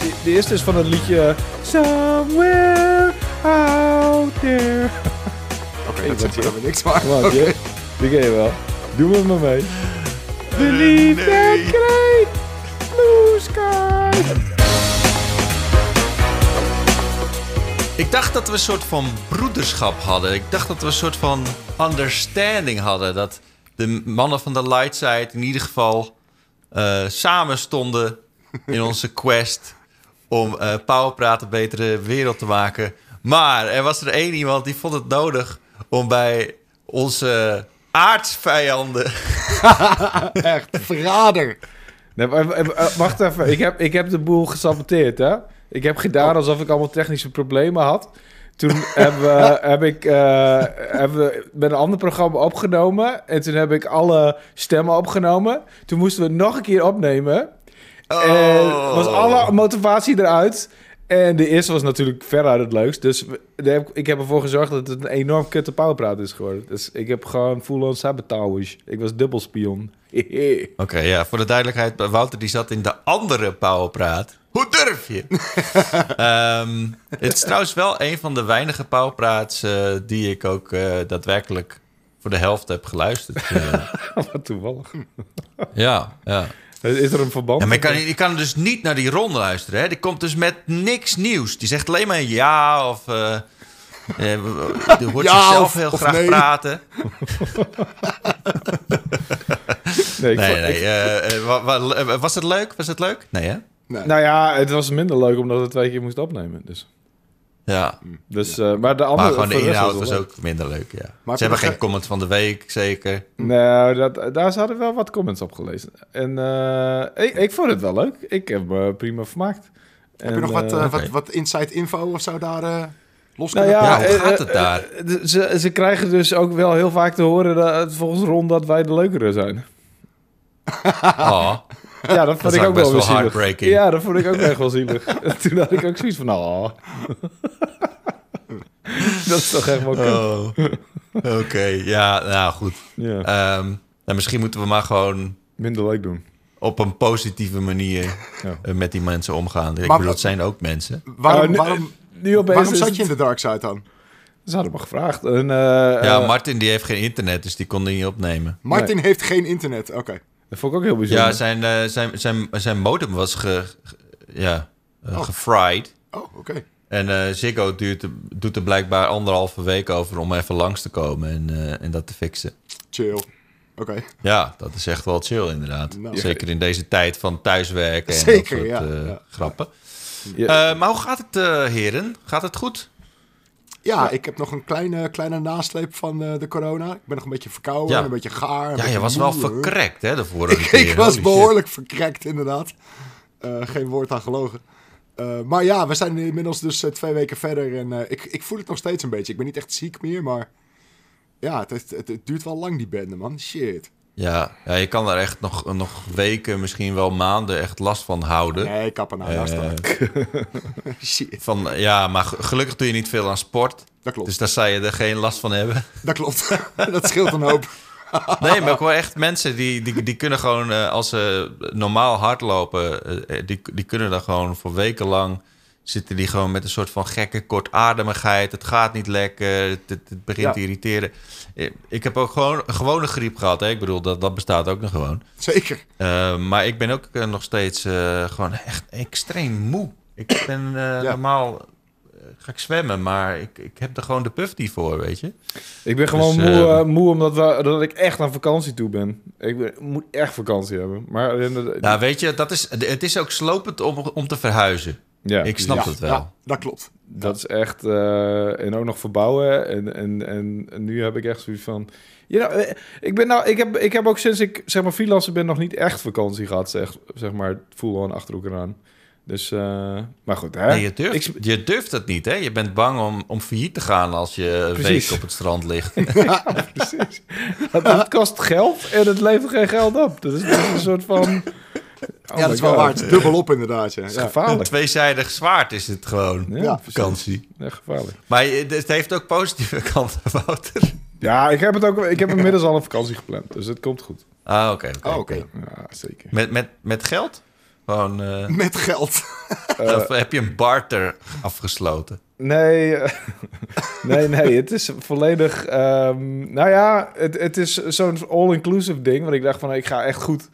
de, de eerste is van het liedje Somewhere Out There. Oké, Hey, dat wat dan weer niks, maar... Oké. je. Die ken je wel. Doe me maar mee. Believe nee. that great blue sky. Ik dacht dat we een soort van broederschap hadden. Ik dacht dat we een soort van understanding hadden. Dat de mannen van de light side in ieder geval eh, samen stonden in onze quest om eh Powerpraat een betere wereld te maken. Maar er was er één iemand die vond het nodig om bij onze aardsvijanden... Echt, verrader. Nee, eh, wacht even. Ik heb, ik heb de boel gesaboteerd, hè? Ik heb gedaan alsof ik allemaal technische problemen had. Toen heb, we- heb ik eh, hebben we met een ander programma opgenomen. En toen heb ik alle stemmen opgenomen. Toen moesten we het nog een keer opnemen. En was alle motivatie eruit. En de eerste was natuurlijk veruit het leukst. Dus ik- heb ervoor gezorgd dat het een enorm kutte powerpraat is geworden. Dus ik heb gewoon full-on sabotage. Ik was dubbelspion. Oké, ja, voor de duidelijkheid, Wouter die zat in de andere Pauwpraat. Hoe durf je? Ehm, het is trouwens wel een van de weinige Pauwpraats eh, die ik ook eh, daadwerkelijk voor de helft heb geluisterd. Eh, Wat toevallig. ja, ja. Is er een verband? ja maar je kan, je kan dus niet naar die ronde luisteren. Hè? Die komt dus met niks nieuws. Die zegt alleen maar ja of... eh eh, je hoort Ja zichzelf of- heel of graag nee. praten. Nee, ik Nee, vond- nee. ik- eh, eh, wa- wa- eh, was het leuk? Was het leuk? Nee, hè? Nee. nou ja, het was minder leuk omdat we het twee keer moest opnemen. Dus, Ja. dus eh, maar de andere... Maar gewoon de inhoud was ook minder leuk, ja. Maar Ze hebben geen comment van de week, zeker. Nou, dat, daar zouden wel wat comments op gelezen. En eh, ik, ik vond het wel leuk. Ik heb me prima vermaakt. Heb je nog wat, eh, eh, wat, wat inside info of zo daar eh los Nou kunnen? ja, Ja, hoe eh, gaat eh, het daar? eh, ze, ze krijgen dus ook wel heel vaak te horen dat, volgens Ron dat wij de leukere zijn. Oh, Ja, dat vond ik ook best wel wel weer zielig. heartbreaking. Ja, dat vond ik ook echt wel zielig. Toen had ik ook zoiets van, oh. dat is toch echt wel kut. oh. oké. Ja, nou goed. Ja, Ehm, nou, misschien moeten we maar gewoon minder leuk doen. op een positieve manier Ja. eh, met die mensen omgaan. Ik Maar- bedoel, het zijn ook mensen. waarom, Oh, nu- waarom, Nu opeens waarom zat je in de dark side dan? Ze hadden me gevraagd. En, eh, Ja, eh, Martin die heeft geen internet, dus die kon die niet opnemen. Martin heeft geen internet. Oké. Dat vond ik ook heel bijzonder. Ja, zijn, eh, zijn, zijn, zijn modem was ge, ge- ja, eh, Oh. gefried. Oh, oké. En eh Ziggo duurt, doet er blijkbaar anderhalve week over om even langs te komen en, en dat te fixen. Chill. Oké. Ja, dat is echt wel chill inderdaad. Nou. Zeker in deze tijd van thuiswerken en Zeker, dat soort ja, ja. grappen. Maar hoe gaat het, heren? Gaat het goed? Ja, ik heb nog een kleine, kleine nasleep van eh, de corona. Ik ben nog een beetje verkouden Ja. en een beetje gaar. een Ja, beetje je was wel moe, verkrekt hè, de vorige Ik, keer. ik was behoorlijk verkrekt, inderdaad. Eh, geen woord aan gelogen. Eh, maar ja, we zijn inmiddels dus twee weken verder. En ik, ik voel het nog steeds een beetje. Ik ben niet echt ziek meer, maar... Ja, het, het, het, het duurt wel lang, die bende, man. Shit. Ja, ja, je kan er echt nog, nog weken, misschien wel maanden echt last van houden. Nee, kappen nou, Eh, naast dat. Shit, Van, ja, maar ge- gelukkig doe je niet veel aan sport. dat klopt. Dus daar zou je er geen last van hebben. Dat klopt. dat scheelt een hoop. Nee, maar ook wel echt mensen die, die, die kunnen gewoon, eh, als ze normaal hardlopen, eh, die, die kunnen dan gewoon voor weken lang zitten die gewoon met een soort van gekke kortademigheid. Het gaat niet lekker, het, het, het begint Ja. te irriteren. Eh, Ik heb ook gewoon een gewone griep gehad. Hè? Ik bedoel, dat, dat bestaat ook nog gewoon. Zeker. Eh, maar ik ben ook eh, nog steeds gewoon echt extreem moe. Ik ben eh, normaal... Ga ik zwemmen, maar ik, ik heb er gewoon de puff niet voor, weet je. Ik ben gewoon Dus, moe, moe omdat we, ik echt aan vakantie toe ben. Ik ben- moet echt vakantie hebben. Maar Nou, weet je, dat is, het is ook slopend om, om te verhuizen. Ja, ik snap ja, het wel. Ja, dat klopt. dat is echt... eh, en ook nog verbouwen. En, en, en, en nu heb ik echt zoiets van... Ja, nou, eh, ik, ben nou, ik, heb, ik heb ook sinds ik zeg maar freelancer ben nog niet echt vakantie gehad. Zeg, zeg maar full on achterhoek eraan. Dus, eh, maar goed, hè? Nee, je, durft, Ik- je durft het niet, hè? Je bent bang om, om failliet te gaan als je een Precies. week op het strand ligt. Precies. Het, kost geld en het levert geen geld op. Dat is, dat is een soort van... Oh ja, dat is wel God. waar. Het is dubbel op, inderdaad. Ja. Een gevaarlijk. tweezijdig zwaard is het gewoon. Ja, vakantie. Ja, gevaarlijk. Maar het heeft ook positieve kanten, Wouter. Ja, ik heb, het ook, ik heb inmiddels al een vakantie gepland. Dus het komt goed. Ah, oké. oké, Oh. Ja, zeker. Met, met, met geld? Gewoon, eh, Met geld. of heb je een barter afgesloten? Nee, eh, nee, nee. Het is volledig. ehm, nou ja, het, het is zo'n all-inclusive ding. Want ik dacht van, ik ga echt goed.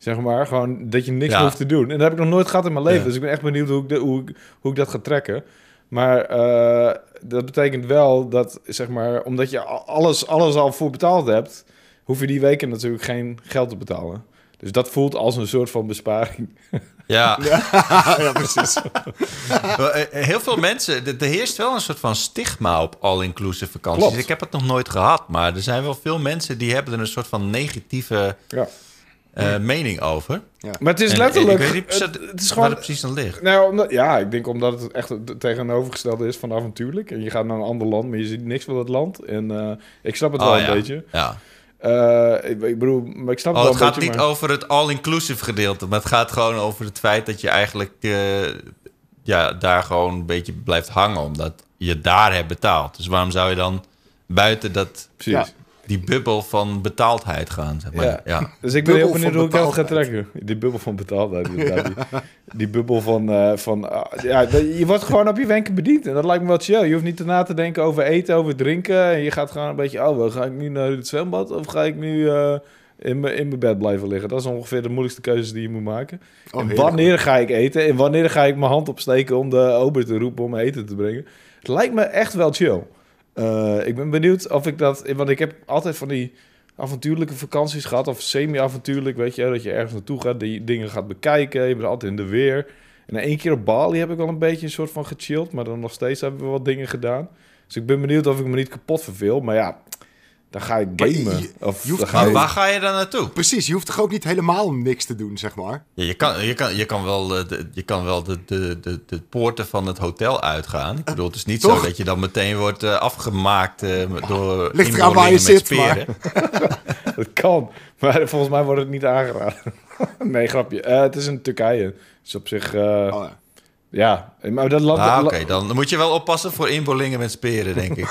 Zeg maar, gewoon dat je niks Ja. hoeft te doen. En dat heb ik nog nooit gehad in mijn leven. Ja. Dus ik ben echt benieuwd hoe ik, de, hoe, ik- hoe ik dat ga trekken. Maar eh, dat betekent wel dat, zeg maar, omdat je alles, alles al voor betaald hebt, hoef je die weken natuurlijk geen geld te betalen. Dus dat voelt als een soort van besparing. Ja, ja, precies. Wel, eh, Heel veel mensen, er er heerst wel een soort van stigma op all-inclusive vakanties. Klopt. Ik heb het nog nooit gehad, maar er zijn wel veel mensen die hebben er een soort van negatieve Ja. Eh, mening over. Maar het is En letterlijk. Ik weet niet precies, het, het is waar gewoon. het precies aan ligt. Nou, omdat, ja, ik denk omdat het echt het tegenovergestelde is van avontuurlijk. En je gaat naar een ander land, maar je ziet niks van het land. En eh, ik snap het wel Oh, een ja. beetje. Ja. Eh, ik, ik bedoel, maar ik snap Oh, het het wel gaat een beetje. niet maar- over het all-inclusive gedeelte, maar het gaat gewoon over het feit dat je eigenlijk eh, ja, daar gewoon een beetje blijft hangen, omdat je daar hebt betaald. Dus waarom zou je dan buiten dat, Precies. Ja. Die bubbel van betaaldheid gaan? Zeg maar. Ja. ja. Dus ik ben heel benieuwd hoe ik dat ga trekken. Die bubbel van betaaldheid. Die, die bubbel van... eh, van ah, ja, je wordt gewoon op je wenken bediend. En dat lijkt me wel chill. Je hoeft niet na te denken over eten, over drinken. En je gaat gewoon een beetje... Oh, wel, ga ik nu naar het zwembad? Of ga ik nu eh, in mijn in mijn bed blijven liggen? Dat is ongeveer de moeilijkste keuzes die je moet maken. Oh, en wanneer ga ik eten? En wanneer ga ik mijn hand opsteken om de ober te roepen om eten te brengen? Het lijkt me echt wel chill. Eh, ik ben benieuwd of ik dat... Want ik heb altijd van die avontuurlijke vakanties gehad. Of semi-avontuurlijk, weet je. Dat je ergens naartoe gaat, die dingen gaat bekijken. Je bent altijd in de weer. En één keer op Bali heb ik wel een beetje een soort van gechilled. Maar dan nog steeds hebben we wat dingen gedaan. Dus ik ben benieuwd of ik me niet kapot verveel. Maar ja, dan ga ik Maar je- gamen. of je hoeft dan ga Maar ik... waar ga je dan naartoe? Precies, je hoeft toch ook niet helemaal niks te doen, zeg maar. Ja, je, kan, je, kan, je kan wel, eh, de, je kan wel de, de, de, de poorten van het hotel uitgaan. Ik bedoel, het is niet Toch? zo dat je dan meteen wordt eh, afgemaakt eh, door Ligt eraan waar je zit, maar-. Dat kan. Maar volgens mij wordt het niet aangeraden. nee, grapje. Eh, het is in Turkije. Dus op zich... eh, Oh, ja. ja, maar dat land... Ah, oké. Dan moet je wel oppassen voor inboorlingen met speren, denk ik.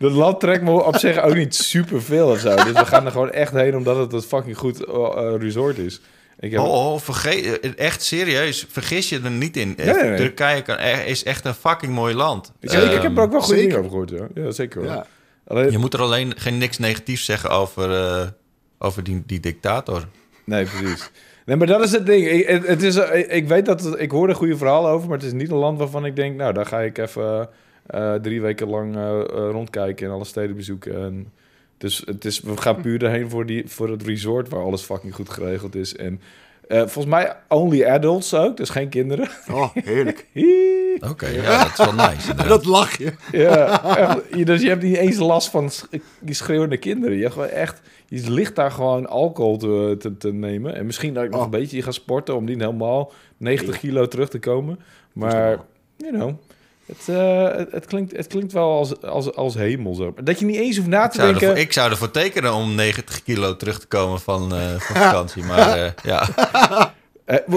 Dat land trekt me op zich ook niet super veel of zo. Dus we gaan er gewoon echt heen omdat het een fucking goed eh, eh, resort is. Ik heb... Oh, oh vergeet, eh, echt serieus, vergis je er niet in. Nee, nee, nee. Turkije kan, er- is echt een fucking mooi land. Zeker, ik heb Ehm, er ook wel goede dingen over gehoord. Ja, ja zeker wel. Ja. Alleen, Je moet er alleen geen niks negatiefs zeggen over, eh, over die, die dictator. Nee, precies. Nee, maar dat is het ding. Ik, het, het is, ik weet dat het- ik hoor er goede verhalen over, maar het is niet een land waarvan ik denk, nou, daar ga ik even eh, drie weken lang eh, eh, rondkijken en alle steden bezoeken. En dus het is, we gaan puur erheen voor, die, voor het resort waar alles fucking goed geregeld is. En eh, volgens mij only adults ook, dus geen kinderen. Oh, heerlijk. Oké, ja, dat is wel nice. Dat lach je. Ja, echt. Dus je hebt niet eens last van sch- die schreeuwende kinderen. Je, hebt gewoon echt, je ligt daar gewoon alcohol te, te, te nemen. En misschien dat ik nog Oh. een beetje ga sporten om niet helemaal 90 kilo terug te komen. Maar, you know, het, eh, het, het, klinkt, het klinkt wel als, als, als hemel zo. Dat je niet eens hoeft na te denken... ervoor, ik zou ervoor tekenen om 90 kilo terug te komen van, eh, van vakantie. Maar eh, ja,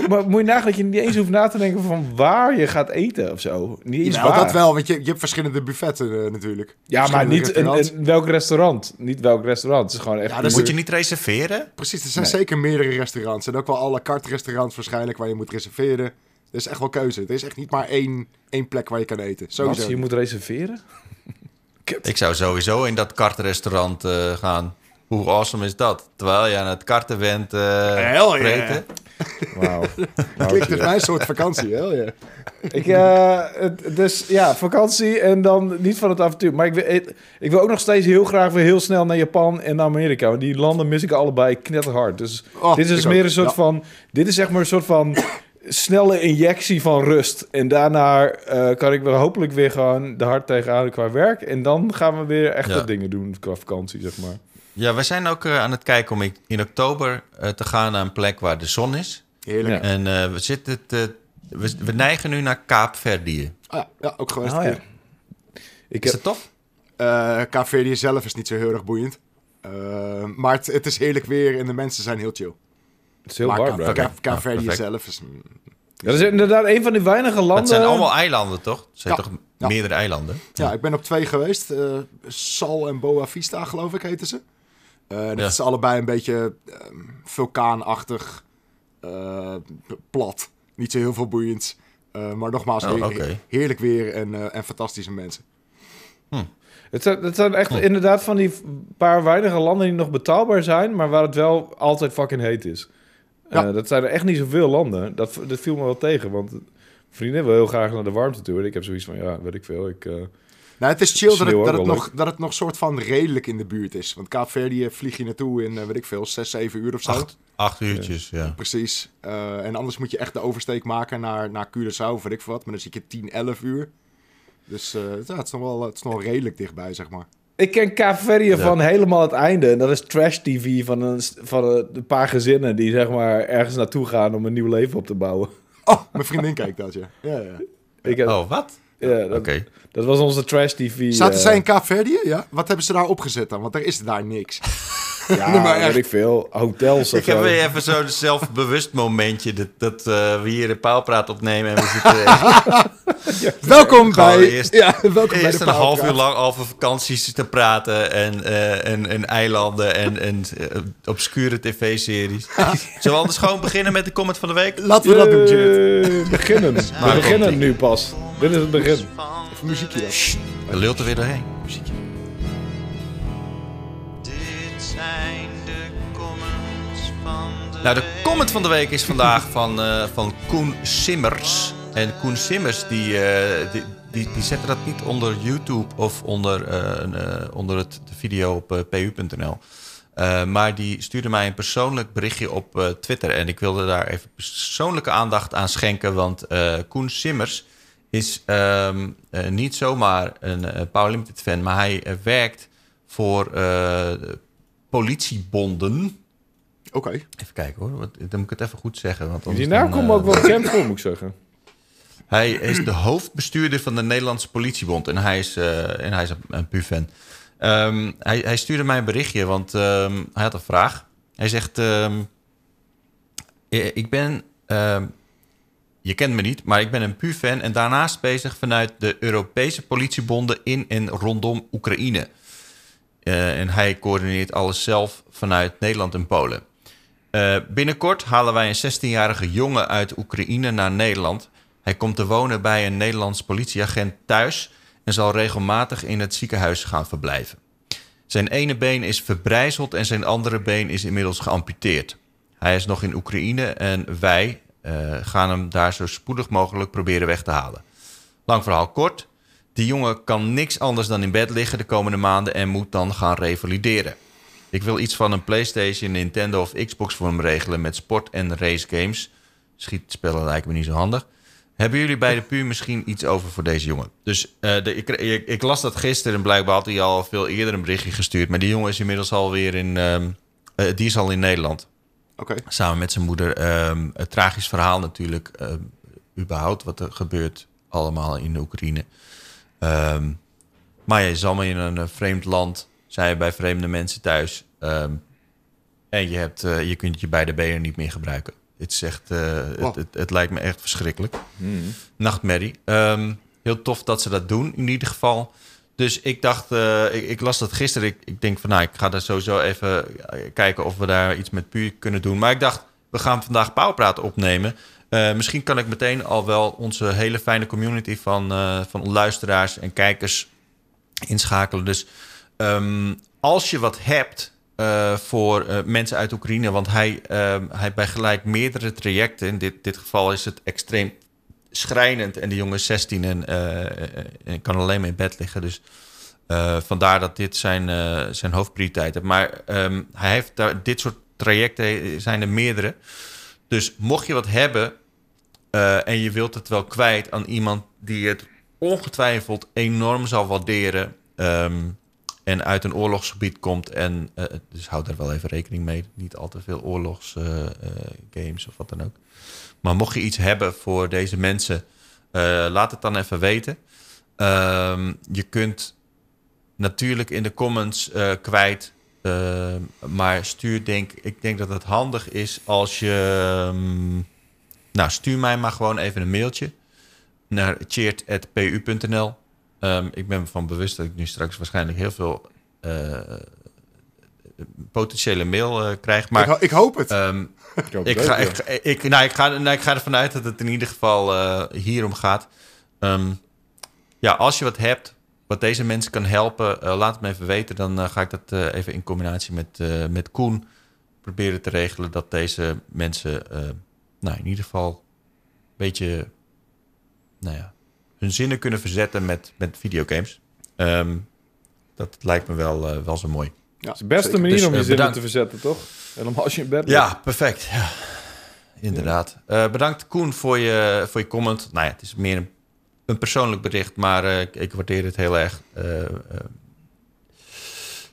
maar moet je nagaan dat je niet eens hoeft na te denken van waar je gaat eten of zo. Niet eens waar. dat wel, want je, je hebt verschillende buffetten natuurlijk. Ja, maar niet in welk restaurant. Niet welk restaurant. Het is gewoon echt... Ja, moet je niet reserveren? Precies, er zijn Nee. zeker meerdere restaurants. En ook wel à la carte restaurants waarschijnlijk waar je moet reserveren. Er is echt wel keuze. Er is echt niet maar één, één plek waar je kan eten. Sowieso. je moet reserveren? Ik zou sowieso in dat kartrestaurant eh, gaan. Hoe awesome is dat? Terwijl je aan het karten bent eh Hell yeah. Wauw. Wauw, Klinkt als mijn soort vakantie, hè? Ja. Ik, eh, het- dus ja, vakantie en dan niet van het avontuur. Maar ik wil, ik, ik wil ook nog steeds heel graag weer heel snel naar Japan en naar Amerika. Want die landen mis ik allebei knetterhard. Dus Oh, dit is meer ook. een soort Ja. van... Dit is zeg maar een soort van snelle injectie van rust. En daarna eh, kan ik weer hopelijk weer gewoon de hard tegenaan qua werk. En dan gaan we weer echte Ja. dingen doen qua vakantie, zeg maar. Ja, we zijn ook eh, aan het kijken om in, oktober eh, te gaan naar een plek waar de zon is. Heerlijk. Ja. En eh, we, zitten te, we, we neigen nu naar Kaapverdië. Ah, ja, ja, ook geweest. Oh, een ja. Ik Is heb, het tof? Eh, Kaapverdië zelf is niet zo heel erg boeiend. Maar het, het is heerlijk weer en de mensen zijn heel chill. Het is heel maar warm zelf is... Ja, dat is inderdaad een van die weinige landen... Het zijn allemaal eilanden, toch? Het zijn Ja. toch Ja. meerdere eilanden? Ja, ik ben op twee geweest. Eh, Sal en Boa Vista, geloof ik, heten ze. Eh, dat Ja. is allebei een beetje ehm, vulkaanachtig. eh, plat. Niet zo heel veel boeiends. Eh, maar nogmaals, Oh, heerlijk weer en, eh, en fantastische mensen. Het zijn, het zijn echt inderdaad van die paar weinige landen die nog betaalbaar zijn, maar waar het wel altijd fucking heet is. Ja. Eh, dat zijn er echt niet zoveel landen. Dat, dat viel me wel tegen, want vriendin wil heel graag naar de warmte toe. En ik heb zoiets van, ja, weet ik veel. Ik, eh, Nou, het is chill dat het, dat, nog, dat het nog soort van redelijk in de buurt is. Want Kaapverdië vlieg je naartoe in, eh, weet ik veel, 6, 7 uur of zo. Acht, acht uurtjes, ja. Precies. Eh, en anders moet je echt de oversteek maken naar, naar Curaçao, of weet ik veel wat. Maar dan zit je 10, 11 uur. Dus eh, ja, het, is nog wel, het is nog wel redelijk dichtbij, zeg maar. Ik ken Kaapverdië van helemaal het einde. En dat is trash TV van een, van een, paar gezinnen die zeg maar ergens naartoe gaan om een nieuw leven op te bouwen. Oh, mijn vriendin kijkt dat, ja. ja, ja. Ik heb, Oh, wat? ja, dat, Oké. Dat was onze trash TV. Zaten eh, zij in Kaapverdië? Ja. Wat hebben ze daar opgezet dan? Want er is daar niks. Ja, Nee, maar echt. weet ik veel. Hotels of Ik heb weer even zo'n zelfbewust momentje dat, dat eh, we hier de paalpraat opnemen en we zitten echt Welkom bij... eerst- ja, welkom bij eerst de een half uur lang over vakanties te praten en, eh, en, en eilanden en, en eh, obscure tv-series. Zullen we anders gewoon beginnen met de comment van de week? Laten we dat doen, Jit. Eh, beginnen. We beginnen nu pas. Dit is het begin. Even muziekje dan. Er lult er weer doorheen. Dit zijn de comments van de Nou, de comment van de week is vandaag van, eh, van Koen Simmers. En Koen Simmers, die, eh, die, die, die zette dat niet onder YouTube of onder, eh, een, eh, onder het, de video op pu.nl. Eh, maar die stuurde mij een persoonlijk berichtje op eh, Twitter. En ik wilde daar even persoonlijke aandacht aan schenken. Want eh, Koen Simmers is ehm, eh, niet zomaar een eh, Power Limited fan. Maar hij eh, werkt voor eh, politiebonden. Oké. Even kijken hoor, want, dan moet ik het even goed zeggen. Want Die anders naam komt eh, ook wel bekend voor, moet ik zeggen. Hij is de hoofdbestuurder van de Nederlandse Politiebond en hij is, eh, en hij is een, een PU-fan. Ehm, hij, hij stuurde mij een berichtje, want ehm, hij had een vraag. Hij zegt: ehm, eh, Ik ben. Je kent me niet, maar ik ben een PU-fan en daarnaast bezig vanuit de Europese politiebonden in en rondom Oekraïne. Eh, en hij coördineert alles zelf vanuit Nederland en Polen. Eh, binnenkort halen wij een 16-jarige jongen uit Oekraïne naar Nederland. Hij komt te wonen bij een Nederlands politieagent thuis en zal regelmatig in het ziekenhuis gaan verblijven. Zijn ene been is verbrijzeld en zijn andere been is inmiddels geamputeerd. Hij is nog in Oekraïne en wij gaan hem daar zo spoedig mogelijk proberen weg te halen. Lang verhaal kort. Die jongen kan niks anders dan in bed liggen de komende maanden en moet dan gaan revalideren. Ik wil iets van een PlayStation, Nintendo of Xbox voor hem regelen met sport- en racegames. Schietspellen lijken me niet zo handig. Hebben jullie bij de PU misschien iets over voor deze jongen? Dus eh, de, ik, ik, ik las dat gisteren en blijkbaar had hij al veel eerder een berichtje gestuurd. Maar die jongen is inmiddels alweer in, ehm, eh, die is al in Nederland. Samen met zijn moeder. Ehm een tragisch verhaal natuurlijk. ehm, überhaupt wat er gebeurt allemaal in de Oekraïne. Ehm, maar je is allemaal in een eh, vreemd land. Zijn je bij vreemde mensen thuis. En je, hebt, eh, je kunt je beide benen niet meer gebruiken. Het, is echt, eh, Wow. het, het, het lijkt me echt verschrikkelijk. Nachtmerrie. Ehm, heel tof dat ze dat doen in ieder geval. Dus ik dacht, eh, ik, ik las dat gisteren. Ik, ik denk van, nou, ik ga daar sowieso even eh, kijken of we daar iets met puur kunnen doen. Maar ik dacht, we gaan vandaag Pauwpraat opnemen. Eh, misschien kan ik meteen al wel onze hele fijne community van, van luisteraars en kijkers inschakelen. Dus ehm, als je wat hebt voor mensen uit Oekraïne, want hij, ehm, hij begeleidt meerdere trajecten. In dit, dit geval is het extreem schrijnend en de jongen is 16 en, eh, eh, en kan alleen maar in bed liggen. Dus eh, vandaar dat dit zijn, eh, zijn hoofdprioriteit heeft. Maar ehm, hij heeft daar, dit soort trajecten zijn er meerdere. Dus mocht je wat hebben eh, en je wilt het wel kwijt aan iemand die het ongetwijfeld enorm zal waarderen. ehm, en uit een oorlogsgebied komt. En eh, dus houd daar wel even rekening mee. Niet al te veel oorlogsgames of wat dan ook. Maar mocht je iets hebben voor deze mensen, eh, laat het dan even weten. Ehm, je kunt natuurlijk in de comments eh, kwijt. ehm, maar stuur denk ik denk dat het handig is als je. ehm, nou, stuur mij maar gewoon even een mailtje naar cheert.pu.nl. Ehm, ik ben me van bewust dat ik nu straks waarschijnlijk heel veel eh, potentiële mail eh, krijg. Maar ik, ho- ik hoop het. ehm, Ik, ga, ik, ik, nou, ik, ga, nou, ik ga ervan uit dat het in ieder geval eh, hierom gaat. Ehm, ja, als je wat hebt wat deze mensen kan helpen, eh, laat het me even weten. Dan eh, ga ik dat eh, even in combinatie met, eh, met Koen proberen te regelen dat deze mensen eh, nou, in ieder geval een beetje nou ja, hun zinnen kunnen verzetten met, met videogames. Ehm, dat lijkt me wel, wel zo mooi. ja, Het is de beste manier Dus, om je zinnen bedankt. te verzetten, toch? Helemaal als je in bed ligt. Ja, perfect. Ja. Inderdaad. Eh, bedankt Koen voor je, voor je comment. Nou ja, het is meer een, een persoonlijk bericht, maar eh, ik, ik waardeer het heel erg eh,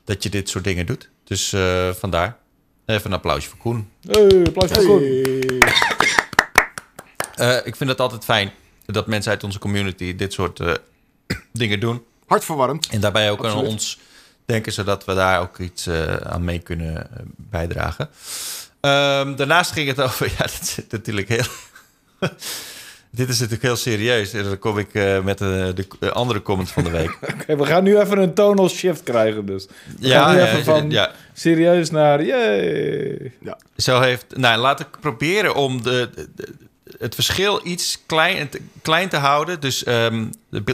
dat je dit soort dingen doet. Dus vandaar. Even een applausje voor Koen. Hey, applaus voor Koen. Hey. Ik vind het altijd fijn dat mensen uit onze community dit soort dingen doen. Hartverwarmd. En daarbij ook aan ons denken, zodat we daar ook iets eh, aan mee kunnen eh, bijdragen. Ehm, daarnaast ging het over, ja, dat is natuurlijk heel. Dit is natuurlijk heel serieus. En dan kom ik eh, met de, de, de andere comment van de week. Oké, we gaan nu even een tonal shift krijgen dus. We ja, gaan nu ja, even van ja, serieus naar... Yay. zo heeft. Nou, laat ik proberen om de, de- de- het verschil iets klein te, klein te houden. Dus ehm,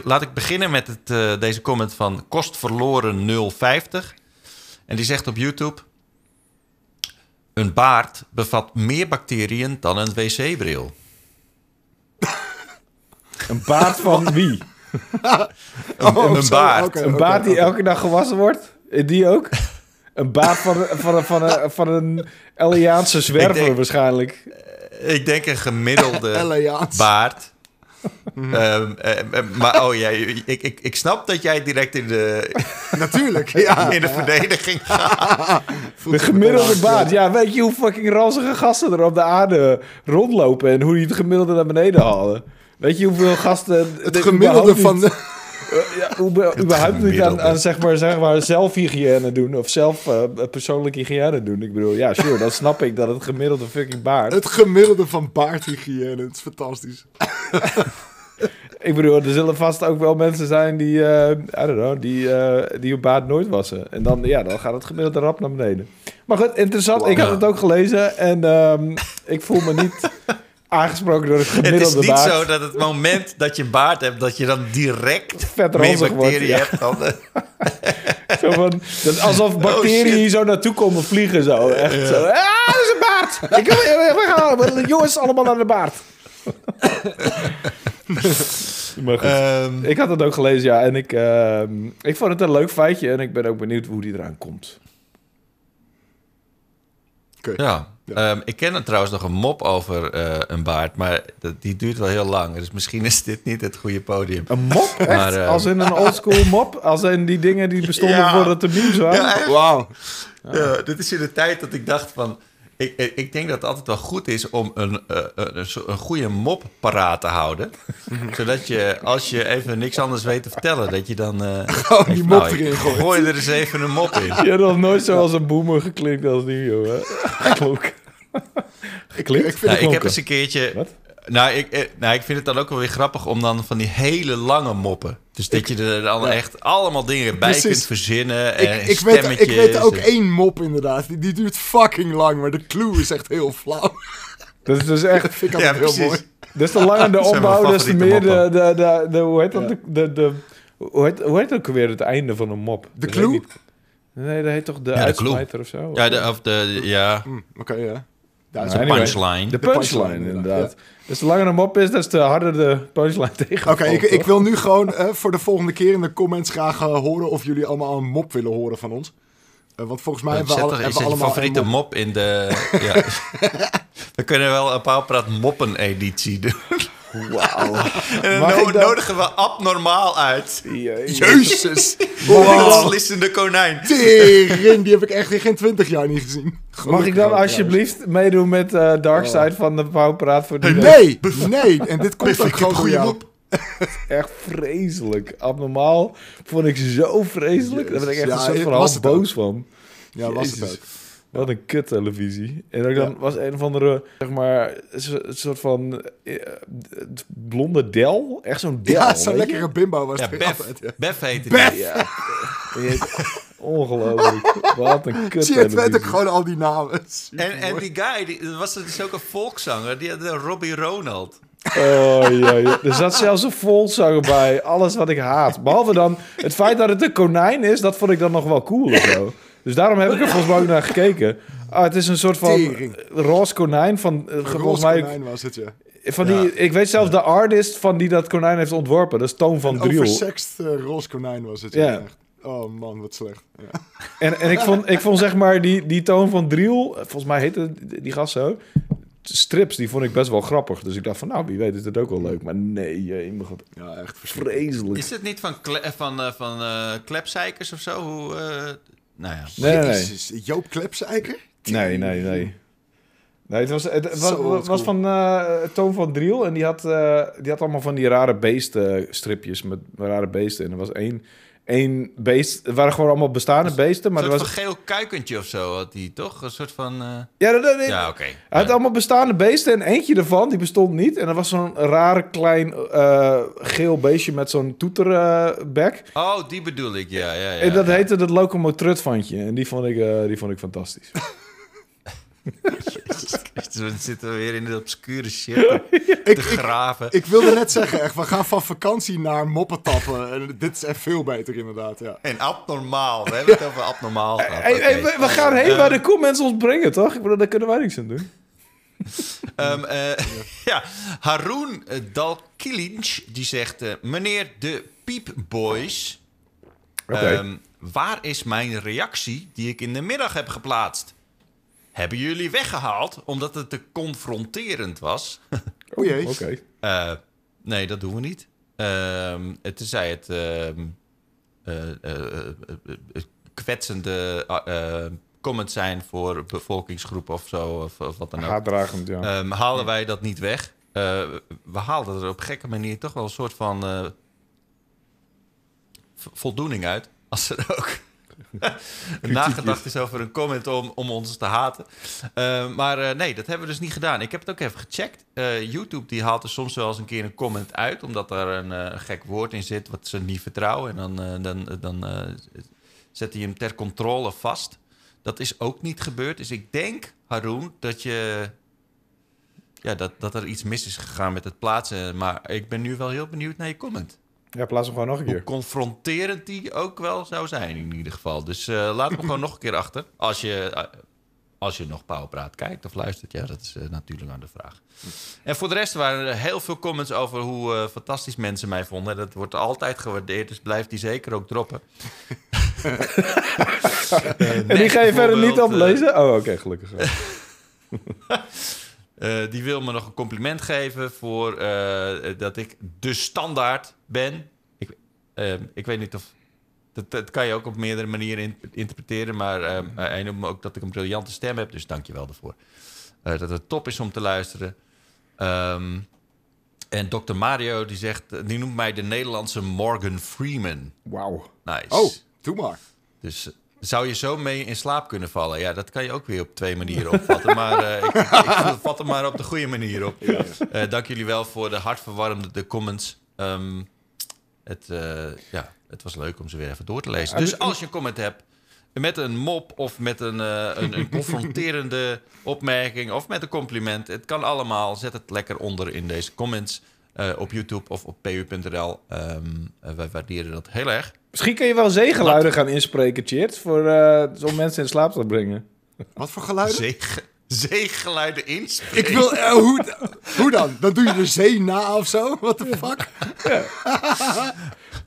laat ik beginnen met het, eh, deze comment van Kost Verloren 050. En die zegt op YouTube: Een baard bevat meer bacteriën dan een wc-bril. Een baard van wie? Oh, een zo, baard. Een baard die elke dag gewassen wordt? Eh, Die ook? Een baard van, van, van, van, een, van een Eliaanse zwerver denk- waarschijnlijk. Ik denk een gemiddelde baard. Ehm, eh, eh, maar oh ja, ik, ik, ik snap dat jij direct in de, Natuurlijk, ja. in de verdediging Voelt De gemiddelde baard. Ja, weet je hoe fucking ranzige gasten er op de aarde rondlopen en hoe die het gemiddelde naar beneden halen? Weet je hoeveel gasten... Het gemiddelde van de... Ja, hoe, überhaupt niet aan, zeg maar, zeg maar zelfhygiëne doen of zelf eh, persoonlijke hygiëne doen. Ik bedoel, ja, sure, dan snap ik dat het gemiddelde fucking baard. Het gemiddelde van baardhygiëne. Het is fantastisch. Ik bedoel, er zullen vast ook wel mensen zijn die, eh I don't know, die, eh, die hun baard nooit wassen. En dan, ja, dan gaat het gemiddelde rap naar beneden. Maar goed, interessant. Ik had het ook gelezen en ehm, ik voel me niet aangesproken door het Het is gemiddelde niet baard. zo dat het moment dat je baard hebt, dat je dan direct Vet meer bacteriën ja. hebt dan... Zo van, dat alsof bacteriën shit. hier zo naartoe komen vliegen. Zo. Echt zo. Ah, dat is een baard! Ik wil gaan, jongens, allemaal naar de baard. maar goed. ehm, Ik had het ook gelezen, ja. En ik, ehm, ik vond het een leuk feitje. En ik ben ook benieuwd hoe die eraan komt. ja. Ehm, ik ken er trouwens nog een mop over eh, een baard, maar dat, die duurt wel heel lang. Dus misschien is dit niet het goede podium. Een mop? Echt? Maar, ehm, Als in een oldschool mop? Als in die dingen die bestonden Ja. voordat de memes waren? Ja. Wauw. Ja, dit is in de tijd dat ik dacht van... Ik, ik- ik denk dat het altijd wel goed is om een, eh, een, een, zo- een goede mop paraat te houden. zodat je, als je even niks anders weet te vertellen... dat je dan... eh Gewoon die mop nou, ik erin gooit. Gooi er eens even een mop in. Je hebt nog nooit zoals een boomer geklinkt als nu, joh. Klonk. Geklinkt? Ik vind Nou, ik heb eens een keertje... Wat? Nou ik, eh, nou, ik vind het dan ook wel weer grappig om dan van die hele lange moppen. Dus dat je er dan echt allemaal dingen bij Precies. kunt verzinnen. En Ik, ik, weet, ik weet ook en- één mop inderdaad. Die, die duurt fucking lang, maar de clue is echt heel flauw. Dat is dus echt... Dat vind ik Ja, heel precies. mooi. Des te langer de opbouw, te favoriete meer de, de, de, de... Hoe heet dat? Ja. De, de, de, hoe, heet, hoe heet ook weer het einde van een mop? De Dat clue? niet. Nee, dat heet toch de de uitsmijter of zo? Ja, de, of de, ja, Hm, Oké, ja. de Nou, anyway. punchline. De De punchline, punchline, inderdaad. Dus te langer een mop is, des te harder de punchline tegen. Oké, ik, ik wil nu gewoon eh, voor de volgende keer in de comments graag eh, horen of jullie allemaal een mop willen horen van ons. Eh, want volgens mij hebben we, er- hebben zet we je allemaal favoriete een mop in de... ja. We kunnen wel een pauwpraat moppen-editie doen. Wauw. En dan Mag no- nodigen we abnormaal uit. Jezus! Wow. beslissende konijn. Tering, die heb ik echt in geen twintig jaar niet gezien. Mag ik dan alsjeblieft meedoen met eh Dark Side van de Pauwpraat voor die Nee, nee. En dit komt ook gewoon door jou. Echt vreselijk. Abnormaal vond ik zo vreselijk. Daar ben ik echt Ja, een soort van boos van. Ja, was het Jezus. ook. Wat een kut televisie. En dan Ja. was een of andere, zeg maar, een soort van eh, blonde del. Echt zo'n del. Ja, zo'n je? lekkere bimbo was Ja, het Bef. altijd. Ja. Bef heette Bef. die. Ja. Ongelooflijk. Wat een kut. Zie je, het weet ook gewoon al die namen. En, en die guy, die, dat was dus ook een volkszanger, die had eh, Robbie Ronald. Oh, ja, ja. Er zat zelfs een volzanger bij. Alles wat ik haat. Behalve dan het feit dat het een konijn is, dat vond ik dan nog wel cool of zo. Dus daarom heb ik er volgens mij ook naar gekeken. Ah, het is een soort van Tering. roze konijn van, eh, Een volgens mij, konijn was het, ja. van die, Ja. ik weet zelfs de artist van die dat konijn heeft ontworpen. Dat is Toon van Een Driel. oversext eh, roze konijn was het, ja. Echt. Oh man, wat slecht. Ja. En, en ik, vond, ik vond zeg maar die, die Toon van Driel, eh, volgens mij heette die gast zo, strips, die vond ik best wel grappig. Dus ik dacht van, nou, wie weet is het ook wel leuk. Maar nee, je mag het ja, echt vreselijk. Is het niet van, kle- van, van eh, klepzeikers of zo? Hoe, eh, nou ja. Nee, nee, Joop Klepseiker? Nee, nee, nee. Nee, het was, het, was van eh, Toon van Driel. En die had, eh, die had allemaal van die rare beesten stripjes met rare beesten. En er was één, één beest... Het waren gewoon allemaal bestaande beesten. Maar een er soort was... van geel kuikentje of zo had die, toch? Een soort van... eh, Ja, dat, dat- Ja, oké. Hij had Ja. allemaal bestaande beesten en eentje ervan, die bestond niet. En dat was zo'n rare klein eh, geel beestje met zo'n toeterbek. Oh, die bedoel ik, ja. ja, ja en dat heette het Locomotrutfantje. En die vond ik, eh, die vond ik fantastisch. We zitten weer in de obscure shit te Ik, graven. ik wilde net zeggen, echt, we gaan van vakantie naar moppetappen. En dit is echt veel beter inderdaad, ja. En abnormaal. We hebben het over abnormaal gehad. Hey, hey, Oké. we, we gaan heen Eh, waar de comments ons brengen, toch? Ik bedoel, daar kunnen wij niks aan doen. Ehm, eh, ja, Haroon uh, Dalkilinch die zegt... eh, meneer de Piep Boys, ehm, waar is mijn reactie die ik in de middag heb geplaatst? Hebben jullie weggehaald omdat het te confronterend was? O jee. Oké. Eh, nee, dat doen we niet. Ehm het zei het ehm, eh, eh, kwetsende comments zijn voor bevolkingsgroepen of zo, of, of wat dan ook. Haatdragend, ja. Ehm, halen wij dat niet weg? Eh, we haalden er op gekke manier toch wel een soort van eh, voldoening uit. Als er ook nagedacht is over een comment om, om ons te haten. Eh, maar eh, nee, dat hebben we dus niet gedaan. Ik heb het ook even gecheckt. Eh, YouTube die haalt er soms wel eens een keer een comment uit... omdat er een gek woord in zit wat ze niet vertrouwen. En dan, dan, dan zet hij hem ter controle vast. Dat is ook niet gebeurd. Dus ik denk, Haroon, dat je ja, dat, dat er iets mis is gegaan met het plaatsen. Maar ik ben nu wel heel benieuwd naar je comment. Ja, plaats hem gewoon nog een Hoe keer. confronterend die ook wel zou zijn in ieder geval. Dus eh, laat hem gewoon nog een keer achter. Als je, eh, als je nog Powerpraat kijkt of luistert. Ja, dat is eh, natuurlijk aan de vraag. En voor de rest waren er heel veel comments over hoe eh, fantastisch mensen mij vonden. Dat wordt altijd gewaardeerd, dus blijf die zeker ook droppen. En die ga je verder niet oplezen? Oh, oké, gelukkig. Eh, die wil me nog een compliment geven voor eh, dat ik de standaard ben. Ik, eh, ik weet niet of. Dat, dat kan je ook op meerdere manieren in- interpreteren. Maar eh, hij noemt me ook dat ik een briljante stem heb. Dus dank je wel daarvoor. Dat het top is om te luisteren. Ehm, en Dr. Mario die zegt, die noemt mij de Nederlandse Morgan Freeman. Wauw. Nice. Oh, doe maar. Dus zou je zo mee in slaap kunnen vallen? Ja, dat kan je ook weer op twee manieren opvatten. maar eh, ik, ik vat hem maar op de goede manier op. Eh, dank jullie wel voor de hartverwarmende comments. Ehm, het, eh, ja, het was leuk om ze weer even door te lezen. Dus als je een comment hebt met een mop of met een, een, een confronterende opmerking of met een compliment. Het kan allemaal. Zet het lekker onder in deze comments op YouTube of op pu.nl. Ehm, eh, wij waarderen dat heel erg. Misschien kun je wel zeegeluiden gaan inspreken, Cheert. Voor eh, om mensen in slaap te brengen. Wat voor geluiden? Zeeg, zeegeluiden inspreken. Ik wil... eh, hoe, hoe dan? Dan doe je de zee na of zo? What the fuck?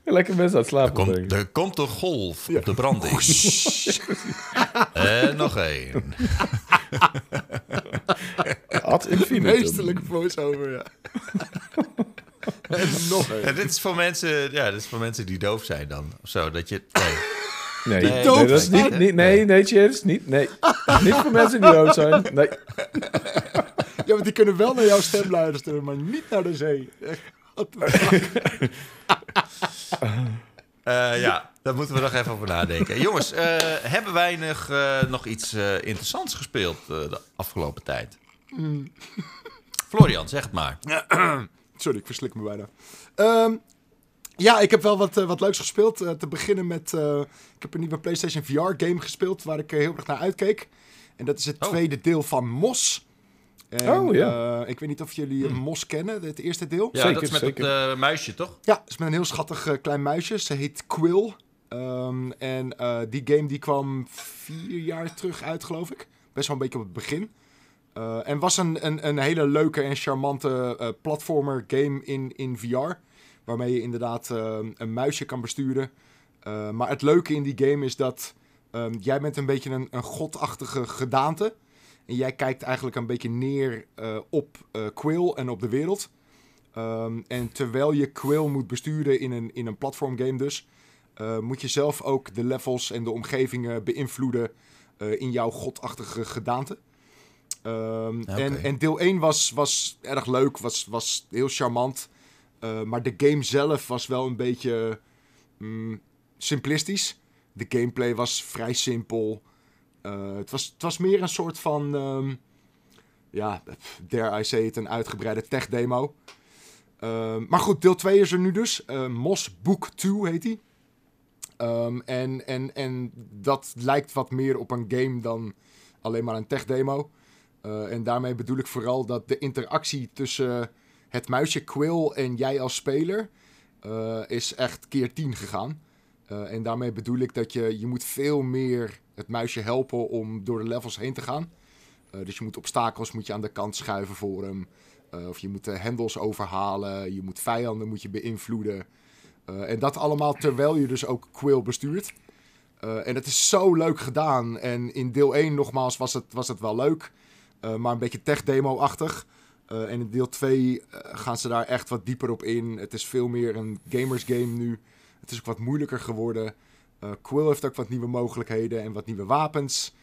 Lekker mensen uit slaap Komt, brengen. er komt een golf op de branding. en nog één. Ad infinitum. Meesterlijke voice-over, ja. En nog En een. dit is voor mensen, ja, dit is voor mensen die doof zijn dan. Of zo, dat je... Nee. Nee, Nee, dat is zijn. niet, niet, nee, nee, Cheers, niet, nee. niet voor mensen die dood zijn. Nee. Ja, want die kunnen wel naar jouw stem luisteren, maar niet naar de zee. Fuck? Eh, ja, daar moeten we nog even over nadenken. Jongens, eh, hebben wij nog, eh, nog iets eh, interessants gespeeld eh, de afgelopen tijd? Florian, zeg het maar. Sorry, ik verslik me bijna. Ehm, Ja, ik heb wel wat, eh, wat leuks gespeeld. Eh, te beginnen met... eh, ik heb een nieuwe PlayStation VR-game gespeeld... waar ik heel erg naar uitkeek. En dat is het Oh. tweede deel van Mos. En, Oh, ja. eh, ik weet niet of jullie eh, Mos kennen, het eerste deel. Ja, Zeker, dat is met zeker. het eh, muisje, toch? Ja, is met een heel schattig klein muisje. Ze heet Quill. Ehm, en eh, die game die kwam vier jaar terug uit, geloof ik. Best wel een beetje op het begin. Eh, en was een, een, een hele leuke en charmante eh, platformer game in, in VR. Waarmee je inderdaad eh, een muisje kan besturen. Maar het leuke in die game is dat ehm, jij bent een beetje een, een godachtige gedaante. En jij kijkt eigenlijk een beetje neer op Quill en op de wereld. Ehm, en terwijl je Quill moet besturen in een, in een platformgame dus... moet je zelf ook de levels en de omgevingen beïnvloeden in jouw godachtige gedaante. Ehm, en, en deel 1 was, was erg leuk, was, was heel charmant. Eh, maar de game zelf was wel een beetje mm, simplistisch. De gameplay was vrij simpel. Eh, het, was, het was meer een soort van, ehm, ja, dare I say it, een uitgebreide tech-demo. Ehm, maar goed, deel 2 is er nu dus. Eh, Mos Book 2 heet die. Ehm, en, en, en dat lijkt wat meer op een game dan alleen maar een tech-demo. Eh, en daarmee bedoel ik vooral dat de interactie tussen het muisje Quill en jij als speler eh, is echt keer 10 gegaan. Eh, en daarmee bedoel ik dat je, je moet veel meer het muisje helpen om door de levels heen te gaan. Dus je moet obstakels moet je aan de kant schuiven voor hem. Of je moet de hendels overhalen. Je moet vijanden moet je beïnvloeden. En dat allemaal terwijl je dus ook Quill bestuurt. En het is zo leuk gedaan. En in deel 1 nogmaals was het, was het wel leuk. Eh, maar een beetje tech-demo-achtig. Eh, en in deel 2 eh, gaan ze daar echt wat dieper op in. Het is veel meer een gamers game nu. Het is ook wat moeilijker geworden. Eh, Quill heeft ook wat nieuwe mogelijkheden en wat nieuwe wapens.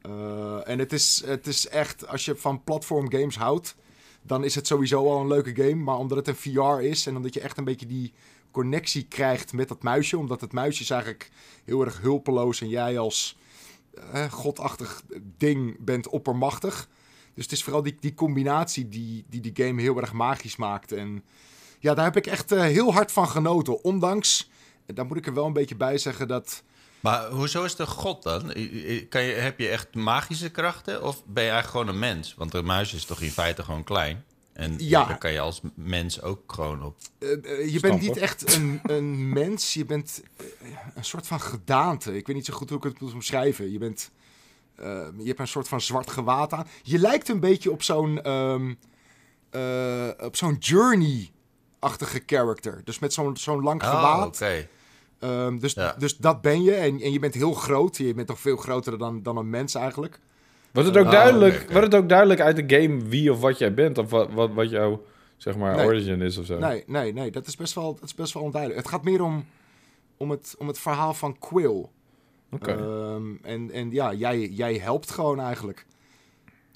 Eh, en het is, het is echt, als je van platform games houdt, dan is het sowieso al een leuke game. Maar omdat het een VR is en omdat je echt een beetje die connectie krijgt met dat muisje. Omdat het muisje is eigenlijk heel erg hulpeloos en jij als eh, godachtig ding bent oppermachtig. Dus het is vooral die, die combinatie die, die die game heel erg magisch maakt. En ja, daar heb ik echt eh, heel hard van genoten. Ondanks, en daar moet ik er wel een beetje bij zeggen dat... Maar hoezo is de god dan? Kan je, heb je echt magische krachten of ben je eigenlijk gewoon een mens? Want een muis is toch in feite gewoon klein? En Ja. daar kan je als mens ook gewoon op. eh, eh, je bent niet echt een, een mens, je bent een soort van gedaante. Ik weet niet zo goed hoe ik het moet omschrijven. Je, bent, je hebt een soort van zwart gewaad aan. Je lijkt een beetje op zo'n ehm, eh, op zo'n journey-achtige character. Dus met zo'n zo'n lang Oh, gewaad. oké. Ehm, dus, Ja. dus dat ben je. En, en je bent heel groot. Je bent nog veel groter dan, dan een mens eigenlijk. Wordt het ook Oh, duidelijk, wordt het ook duidelijk uit de game wie of wat jij bent? Of wat, wat, wat jouw zeg maar, Nee. origin is of zo? Nee, nee, nee. Dat is best wel, dat is best wel onduidelijk. Het gaat meer om, om, het, om het verhaal van Quill. Oké. Ehm, en, en ja, jij, jij helpt gewoon eigenlijk.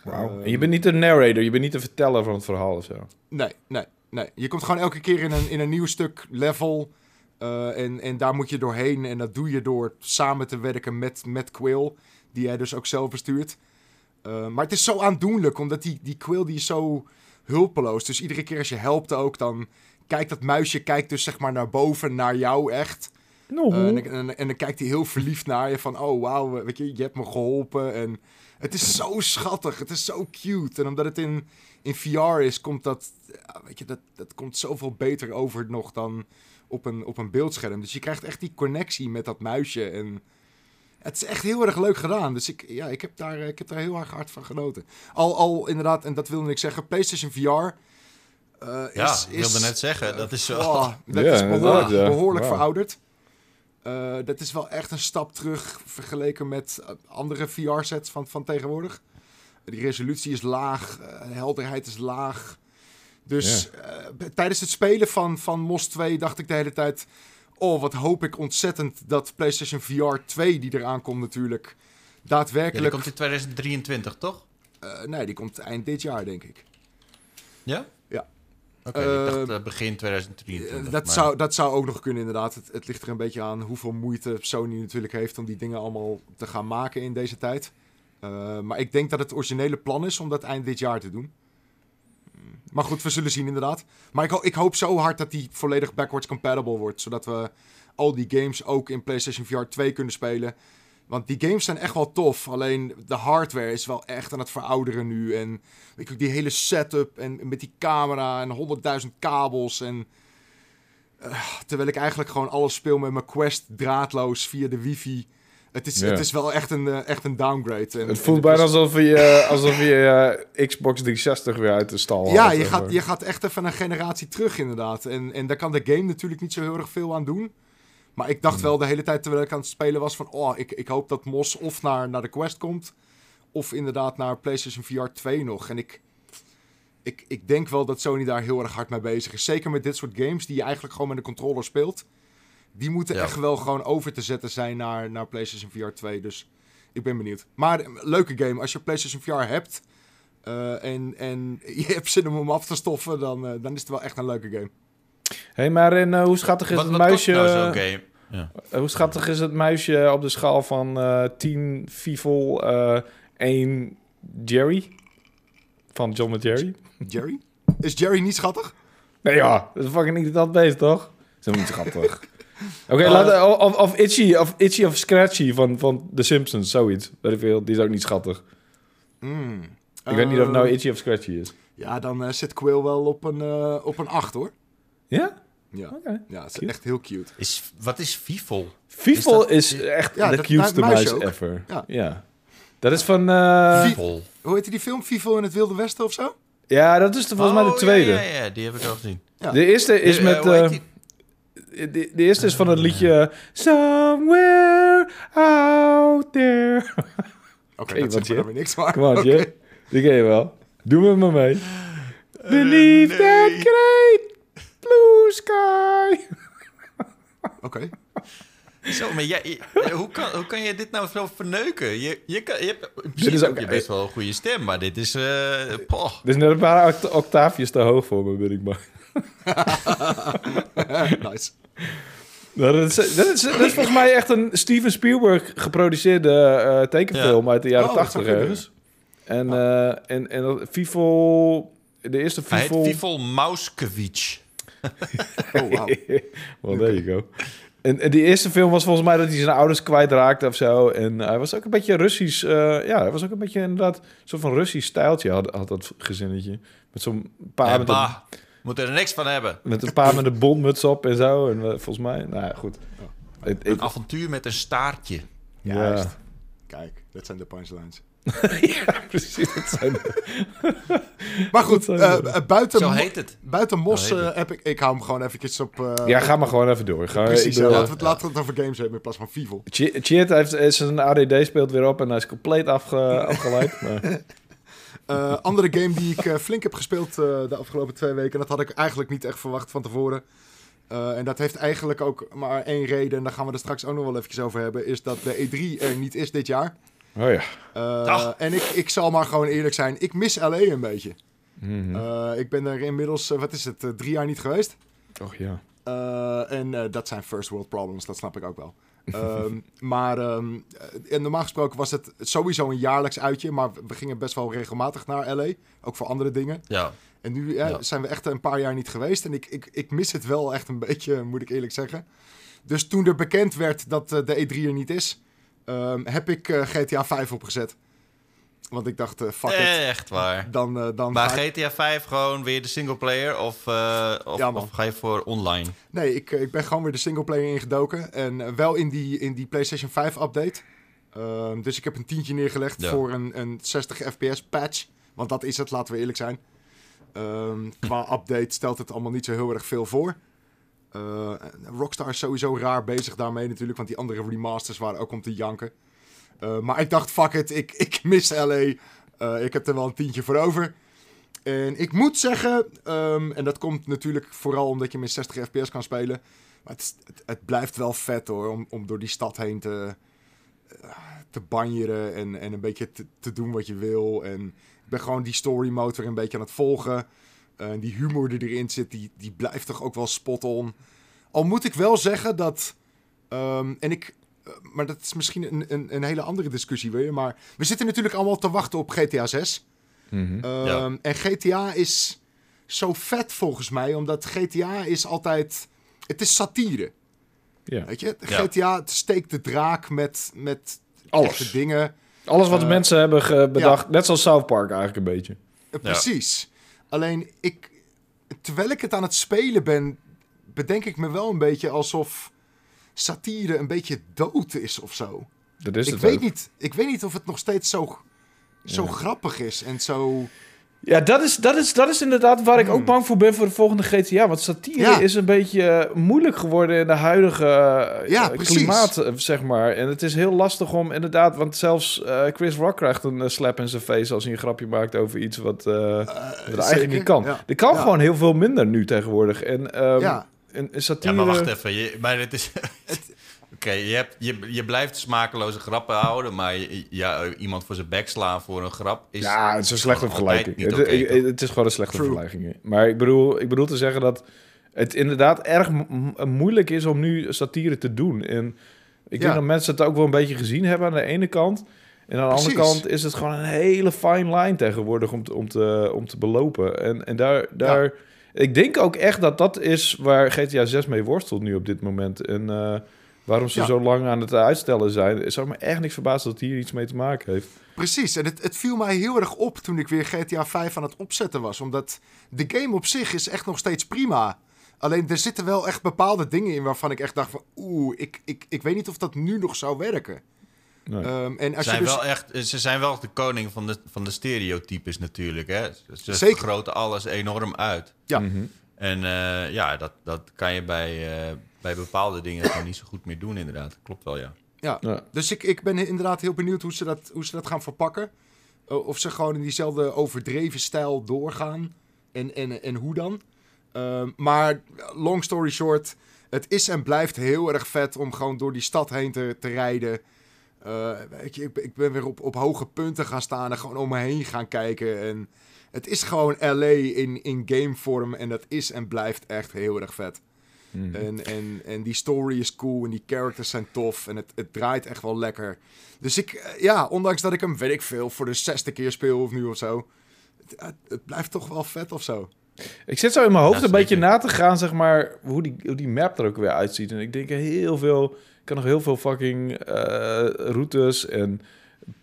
Wauw. ehm, En je bent niet de narrator, je bent niet de verteller van het verhaal of zo. Nee, nee, nee. Je komt gewoon elke keer in een, in een nieuw stuk level. eh, en, en daar moet je doorheen. En dat doe je door samen te werken met, met Quill. Die jij dus ook zelf bestuurt. Eh, maar het is zo aandoenlijk, omdat die, die Quill die is zo hulpeloos. Dus iedere keer als je helpt ook, dan kijkt dat muisje kijkt dus zeg maar naar boven, naar jou echt. No. Eh, en, dan- en, en dan kijkt hij heel verliefd naar je van, oh wauw, weet je, je hebt me geholpen. En het is zo schattig, het is zo cute. En omdat het in, in VR is, komt dat, ja, weet je, dat, dat komt zoveel beter over nog dan op een, op een beeldscherm. Dus je krijgt echt die connectie met dat muisje. En het is echt heel erg leuk gedaan. Dus ik, ja, ik, heb, daar, ik heb daar heel erg hard van genoten. Al, al inderdaad, en dat wilde ik zeggen, PlayStation VR... eh, Ja, is, ik wilde is- net zeggen, dat is zo. Oh, dat Ja, is behoorlijk, ja. behoorlijk verouderd. Eh, dat is wel echt een stap terug vergeleken met andere VR-sets van, van tegenwoordig. Die resolutie is laag, de helderheid is laag. Dus eh, tijdens het spelen van, van MOS 2 dacht ik de hele tijd... Oh, wat hoop ik ontzettend dat PlayStation VR 2, die eraan komt natuurlijk... Ja, die Daadwerkelijk... komt in 2023, toch? eh, nee, die komt eind dit jaar, denk ik. Ja? Ik Eh, dacht eh, begin Eh, 2023. dat, maar- zou, dat zou ook nog kunnen, inderdaad. Het, het ligt er een beetje aan hoeveel moeite Sony natuurlijk heeft om die dingen allemaal te gaan maken in deze tijd. Eh, maar ik denk dat het originele plan is om dat eind dit jaar te doen. Maar goed, we zullen zien inderdaad. Maar ik, ho- ik hoop zo hard dat die volledig backwards compatible wordt. Zodat we al die games ook in PlayStation VR 2 kunnen spelen. Want die games zijn echt wel tof. Alleen de hardware is wel echt aan het verouderen nu. En weet je, ook die hele setup en met die camera en honderdduizend kabels. En, eh, terwijl ik eigenlijk gewoon alles speel met mijn Quest draadloos via de wifi. Het is, Ja. het is wel echt een, eh, echt een downgrade. En, Het voelt bijna alsof je, eh, alsof je Xbox 360 weer uit de stal Ja, haalt, je zeg gaat, maar. je gaat echt even een generatie terug inderdaad. En, en daar kan de game natuurlijk niet zo heel erg veel aan doen. Maar ik dacht wel de hele tijd terwijl ik aan het spelen was van... Oh, ik, ik hoop dat Mos of naar, naar de Quest komt... of inderdaad naar PlayStation VR 2 nog. En ik, ik, ik denk wel dat Sony daar heel erg hard mee bezig is. Zeker met dit soort games die je eigenlijk gewoon met een controller speelt. Die moeten Ja. echt wel gewoon over te zetten zijn naar, naar PlayStation VR 2. Dus ik ben benieuwd. Maar eh, leuke game. Als je PlayStation VR hebt... eh, en, en je hebt zin om hem af te stoffen, dan, eh, dan is het wel echt een leuke game. Hey, maar en, eh, hoe schattig is Wat, het wat muisje? nou zo'n game? Ja. eh, hoe schattig is het muisje op de schaal van eh 10 Fievel, eh 1 Jerry? Van John en Jerry? Jerry? Is Jerry niet schattig? Nee ja, dat is fucking niet dat beest, toch? Dat is niet schattig. Oké, laat- of, of Itchy of, Itchy of Scratchy van, van The Simpsons, zoiets. Weet ik veel, die is ook niet schattig. Mm. Ik weet niet of het nou Itchy of Scratchy is. Ja, dan zit Quill wel op een, op een 8 hoor. Ja? Ja, Oké. ja het is Cute. echt heel cute. Is, wat is Fifel? Fievel Is is, dat- echt Ja, de dat- dat muisje muis ook. ever. Ja. Ja. Dat is van... eh, Fifel. Hoe heet die film? Vivo in het Wilde Westen of zo? ja, dat is de, volgens mij de Oh, tweede. Ja, ja, ja, die heb ik al gezien. Ja. De eerste is met... eh, die? de, de eerste is van het liedje... Somewhere out there. Oké, Hey, dat wat zegt niks, maar... Come on, oké. Jay. Die ken je wel. Doe met me mee. Nee. great blue sky. Oké. Zo, maar jij, je- hoe, kan, hoe kan je dit nou zo verneuken? Je, je, kan, je hebt principe is heb ook- je best wel een goede stem, maar dit is... eh poh. Dit is net een paar oct- octaafjes te hoog voor me, ben ik maar. nice. Nou, dat, is, dat, is, dat is volgens mij echt een Steven Spielberg geproduceerde eh, tekenfilm uit de jaren Oh, dat 80 zou kunnen. ergens. En, eh en, en dat Fifel... De eerste Hij heet Mauskewitsch. Oh, wauw. Well, there you go. En, en die eerste film was volgens mij dat hij zijn ouders kwijtraakte of zo. En hij was ook een beetje Russisch... eh, ja, hij was ook een beetje inderdaad... Een soort van Russisch stijltje had, had dat gezinnetje. Met zo'n paar En met, een, moet er niks van hebben. met een paar met een bondmuts op en zo. En eh, volgens mij... Nou ja, goed. Het- Een ik- avontuur met een staartje. Juist. ja. Kijk, dat zijn de punchlines. ja, precies. Dat zijn Maar goed, Dat zijn eh, eh, buiten, Zo heet het. buiten Mos eh, heb ik... Ik hou hem gewoon eventjes op... eh, Ja, ga maar gewoon even door. Ga, Precies, ja, laten, we het, laten we het over games hebben in plaats van Vivo. Ch- Cheat heeft is zijn ADD speelt weer op en hij is compleet afge, afgeleid. Maar, Eh, andere game die ik flink heb gespeeld eh, de afgelopen twee weken. En dat had ik eigenlijk niet echt verwacht van tevoren. Eh, en dat heeft eigenlijk ook maar één reden. En daar gaan we er straks ook nog wel eventjes over hebben. Is dat de E3 er niet is dit jaar. Oh ja. Eh. En ik, ik zal maar gewoon eerlijk zijn. Ik mis LA een beetje. Mhm. Eh, ik ben er inmiddels, eh, wat is het, drie jaar niet geweest. Och ja. Eh, en eh, dat zijn first world problems, dat snap ik ook wel. Ehm, maar ehm, eh, en normaal gesproken was het sowieso een jaarlijks uitje. Maar we gingen best wel regelmatig naar LA. Ook voor andere dingen. Ja. En nu eh, Ja. zijn we echt een paar jaar niet geweest. En ik, ik, ik mis het wel echt een beetje, moet ik eerlijk zeggen. Dus toen er bekend werd dat de E3 er niet is, ehm, heb ik eh, GTA 5 opgezet. Want ik dacht, eh, fuck it. Echt waar. Dan, eh, dan Maar ik- GTA 5 gewoon weer de singleplayer of, of, Ja, of ga je voor online? Nee, ik, ik ben gewoon weer de singleplayer ingedoken. En wel in die, in die PlayStation 5 update. Ehm, dus ik heb een tientje neergelegd Ja. voor een, een 60 fps patch. Want dat is het, laten we eerlijk zijn. Ehm, qua update stelt het allemaal niet zo heel erg veel voor. Eh, Rockstar is sowieso raar bezig daarmee natuurlijk. Want die andere remasters waren ook om te janken. Eh, maar ik dacht, fuck it, ik, ik mis LA. Eh, ik heb er wel een tientje voor over. En ik moet zeggen, ehm, en dat komt natuurlijk vooral omdat je met 60 fps kan spelen. Maar het, het, blijft wel vet hoor, om, om door die stad heen te, te banjeren en, en een beetje te, doen wat je wil. En ik ben gewoon die story weer een beetje aan het volgen. En die humor die erin zit, die, die blijft toch ook wel spot on. Al moet ik wel zeggen dat, ehm, en ik, eh, maar dat is misschien een, een, een hele andere discussie weer. Maar we zitten natuurlijk allemaal te wachten op GTA 6. Mhm. Ehm, Ja. En GTA is zo vet volgens mij. Omdat GTA is altijd... Het is satire. Ja. Weet je? Ja. GTA steekt de draak met, met Alles. echte dingen. Alles wat Eh, mensen hebben bedacht, net zoals South Park eigenlijk een beetje. Eh, Precies. Alleen, ik, terwijl ik het aan het spelen ben, bedenk ik me wel een beetje alsof satire een beetje dood is of zo. Dat is ik, het weet ook. niet, ik weet niet of het nog steeds zo, zo grappig is en zo... Ja, dat is, dat, is, dat is inderdaad waar ik ook bang voor ben voor de volgende GTA. Want satire Hmm. Ja. is een beetje eh, moeilijk geworden in de huidige eh, Ja, eh, precies. klimaat, zeg maar. En het is heel lastig om inderdaad... Want zelfs eh, Chris Rock krijgt een slap in zijn face... als hij een grapje maakt over iets wat, eh, wat eigenlijk niet kan. ja. Er kan Ja. gewoon heel veel minder nu tegenwoordig. En, ehm, Ja. en, en Ja, satire... maar wacht even. Je, maar het is... Oké, je, hebt- je, je blijft smakeloze grappen houden, maar je- ja, iemand voor zijn bek slaan voor een grap is... Ja, het is een slechte vergelijking. Het, is gewoon een slechte True. vergelijking. Maar ik bedoel, ik bedoel te zeggen dat het inderdaad erg moeilijk is om nu satire te doen. En ik Ja. denk dat mensen het ook wel een beetje gezien hebben aan de ene kant. En aan de andere kant is het gewoon een hele fine line tegenwoordig om te, om te, om te belopen. En, en daar, daar ik denk ook echt dat dat is waar GTA 6 mee worstelt nu op dit moment. En eh, waarom ze Ja. zo lang aan het uitstellen zijn. Het zou me echt niks verbazen dat het hier iets mee te maken heeft. Precies, en het, het viel mij heel erg op toen ik weer GTA 5 aan het opzetten was. Omdat de game op zich is echt nog steeds prima. Alleen er zitten wel echt bepaalde dingen in waarvan ik echt dacht van... Oeh, ik, ik, ik weet niet of dat nu nog zou werken. Nee. Ehm, en als zijn je dus... wel echt, ze zijn wel de koning van de, van de stereotypes natuurlijk. Hè? Ze Zeker. vergroten alles enorm uit. Ja. Mhm. En eh, ja, dat, dat kan je bij, eh, bij bepaalde dingen gewoon niet zo goed meer doen inderdaad. Klopt wel, ja. Ja. Ja. Dus ik, ik ben inderdaad heel benieuwd hoe ze dat, hoe ze dat gaan verpakken. Of ze gewoon in diezelfde overdreven stijl doorgaan. En, en, en hoe dan. Ehm, maar long story short. Het is en blijft heel erg vet om gewoon door die stad heen te, te rijden. Eh, weet je, ik, ben- ik ben weer op, op hoge punten gaan staan en gewoon om me heen gaan kijken. En het is gewoon LA in, in gamevorm. En dat is en blijft echt heel erg vet. Mhm. En, en, en die story is cool en die characters zijn tof en het, het draait echt wel lekker. Dus ik, eh, ja, ondanks dat ik hem, weet ik veel, voor de zesde keer speel of nu of zo. Het, blijft toch wel vet of zo. Ik zit zo in mijn hoofd Ja, een beetje na te gaan, zeg maar, hoe die, hoe die map er ook weer uitziet. En ik denk heel veel, ik kan nog heel veel fucking eh, routes en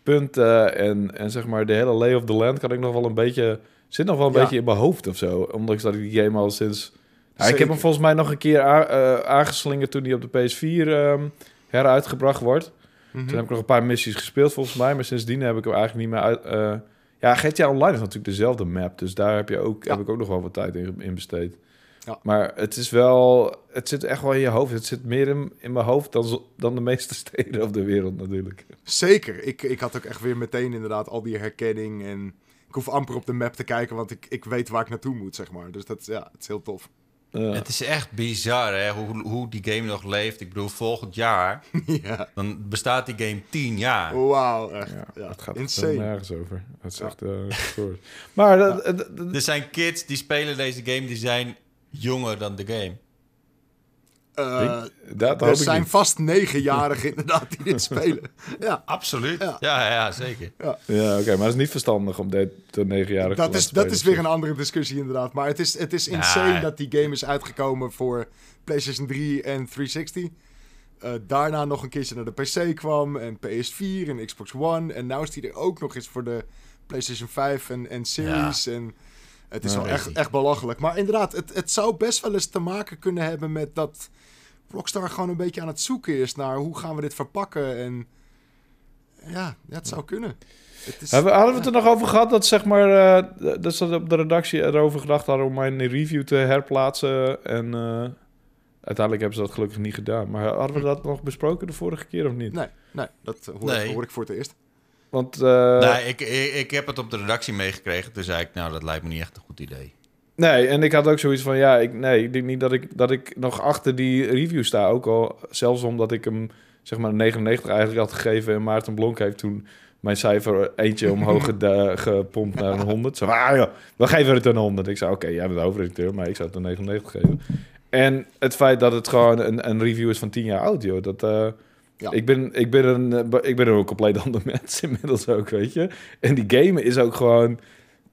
punten en, en zeg maar de hele lay of the land kan ik nog wel een beetje, zit nog wel een Ja. beetje in mijn hoofd of zo. Ondanks dat ik die game al sinds, nou, ik heb hem volgens mij nog een keer eh, aangeslingerd toen hij op de PS4 ehm, heruitgebracht wordt. Mhm. Toen heb ik nog een paar missies gespeeld volgens mij, maar sindsdien heb ik hem eigenlijk niet meer uit. eh, ja, GTA Online is natuurlijk dezelfde map, dus daar heb, je ook, Ja. heb ik ook nog wel wat tijd in, in besteed. Ja. Maar het is wel, het zit echt wel in je hoofd. Het zit meer in, in mijn hoofd dan, dan de meeste steden op de wereld natuurlijk. Zeker. Ik, ik had ook echt weer meteen inderdaad al die herkenning. En ik hoef amper op de map te kijken, want ik, ik weet waar ik naartoe moet, zeg maar. Dus dat, ja, het is heel tof. Ja. Het is echt bizar hè, hoe, hoe die game nog leeft. Ik bedoel, volgend jaar, ja. dan bestaat die game 10 jaar. Wauw, echt. ja, Ja, het gaat insane. nergens over. Het is Ja. echt eh. Maar dat, dat- dat- Er zijn kids die spelen deze game, die zijn jonger dan de game. Eh, dat er zijn niet. vast negenjarigen inderdaad die dit spelen. Ja, Absoluut. Ja. Ja, ja, ja zeker. Ja, oké, maar het is niet verstandig om dit tot negenjarige te dat is, laten dat is weer een andere discussie inderdaad. Maar het is, het is Ja. insane dat die game is uitgekomen voor PlayStation 3 en 360. Eh, daarna nog een keertje naar de PC kwam en PS4 en Xbox One. En nu is die er ook nog eens voor de PlayStation 5 en, en Series. En het is wel echt, echt belachelijk. Maar inderdaad, het, het zou best wel eens te maken kunnen hebben met dat Rockstar gewoon een beetje aan het zoeken is naar hoe gaan we dit verpakken. En ja, ja het zou kunnen. Het is, Hebben, hadden we het er nog over gehad dat zeg maar eh, dat ze op de redactie erover gedacht hadden om mijn review te herplaatsen en eh, uiteindelijk hebben ze dat gelukkig niet gedaan. Maar hadden we dat nog besproken de vorige keer of niet? Nee, nee dat hoor, Nee. hoor ik voor het eerst. Want eh, nee, ik, ik, ik heb het op de redactie meegekregen. Toen zei ik, nou, dat lijkt me niet echt een goed idee. nee, en ik had ook zoiets van ja, ik, nee, ik denk niet dat ik dat ik nog achter die review sta, ook al zelfs omdat ik hem zeg maar een 99 eigenlijk had gegeven en Maarten Blonk heeft toen mijn cijfer eentje omhoog gepompt naar een 100. Zo, ah joh, we geven het een 100. Ik zei, oké, jij bent de hoofdredacteur, maar ik zou het een 99 geven. En het feit dat het gewoon een, een review is van 10 jaar oud, joh, dat... eh, Ja. ik, ben, ik, ben een, eh, ik ben een compleet ander mens inmiddels ook, weet je. En die game is ook gewoon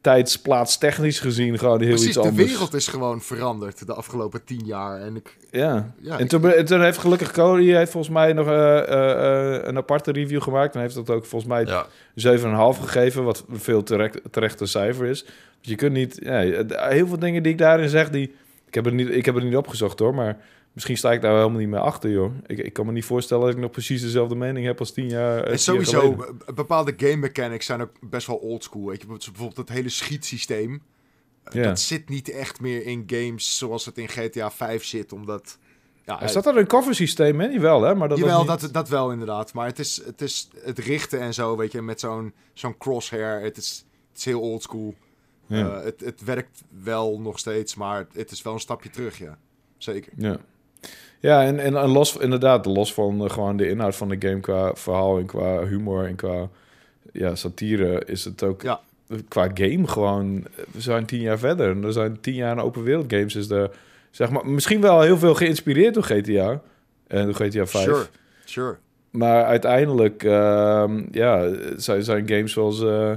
tijdsplaatstechnisch gezien gewoon heel Precies, iets de anders. wereld is gewoon veranderd de afgelopen tien jaar. En ik, Ja. Ja, en ik- toen, toen heeft gelukkig Cody heeft volgens mij nog eh, eh, een aparte review gemaakt. En heeft dat ook volgens mij Ja. 7,5 gegeven, wat een veel terecht, terechte cijfer is. Want je kunt niet... Ja, heel veel dingen die ik daarin zeg, die... Ik heb, het niet, ik heb het niet opgezocht hoor, maar misschien sta ik daar helemaal niet meer achter, joh. Ik, ik kan me niet voorstellen dat ik nog precies dezelfde mening heb als tien jaar, eh, en sowieso, bepaalde game mechanics zijn ook best wel oldschool. Bijvoorbeeld het hele schietsysteem. eh, Ja. Dat zit niet echt meer in games zoals het in GTA 5 zit, omdat... Ja, Er staat er een cover systeem in? Jawel, hè? Maar dat Jawel, niet- dat, dat wel inderdaad. Maar het is het, is het richten en zo, weet je, met zo'n zo'n crosshair. Het is, het is heel oldschool. Ja. Eh, het, het werkt wel nog steeds, maar het is wel een stapje terug, ja. Zeker. Ja, ja en, en, en los, inderdaad, los van eh, gewoon de inhoud van de game qua verhaal en qua humor en qua ja, satire, is het ook Ja. qua game gewoon. We zijn tien jaar verder en er zijn tien jaar open wereld games. Is er, zeg maar, misschien wel heel veel geïnspireerd door GTA en door GTA 5. Sure, sure. Maar uiteindelijk, ehm, ja, zijn, zijn games zoals... eh,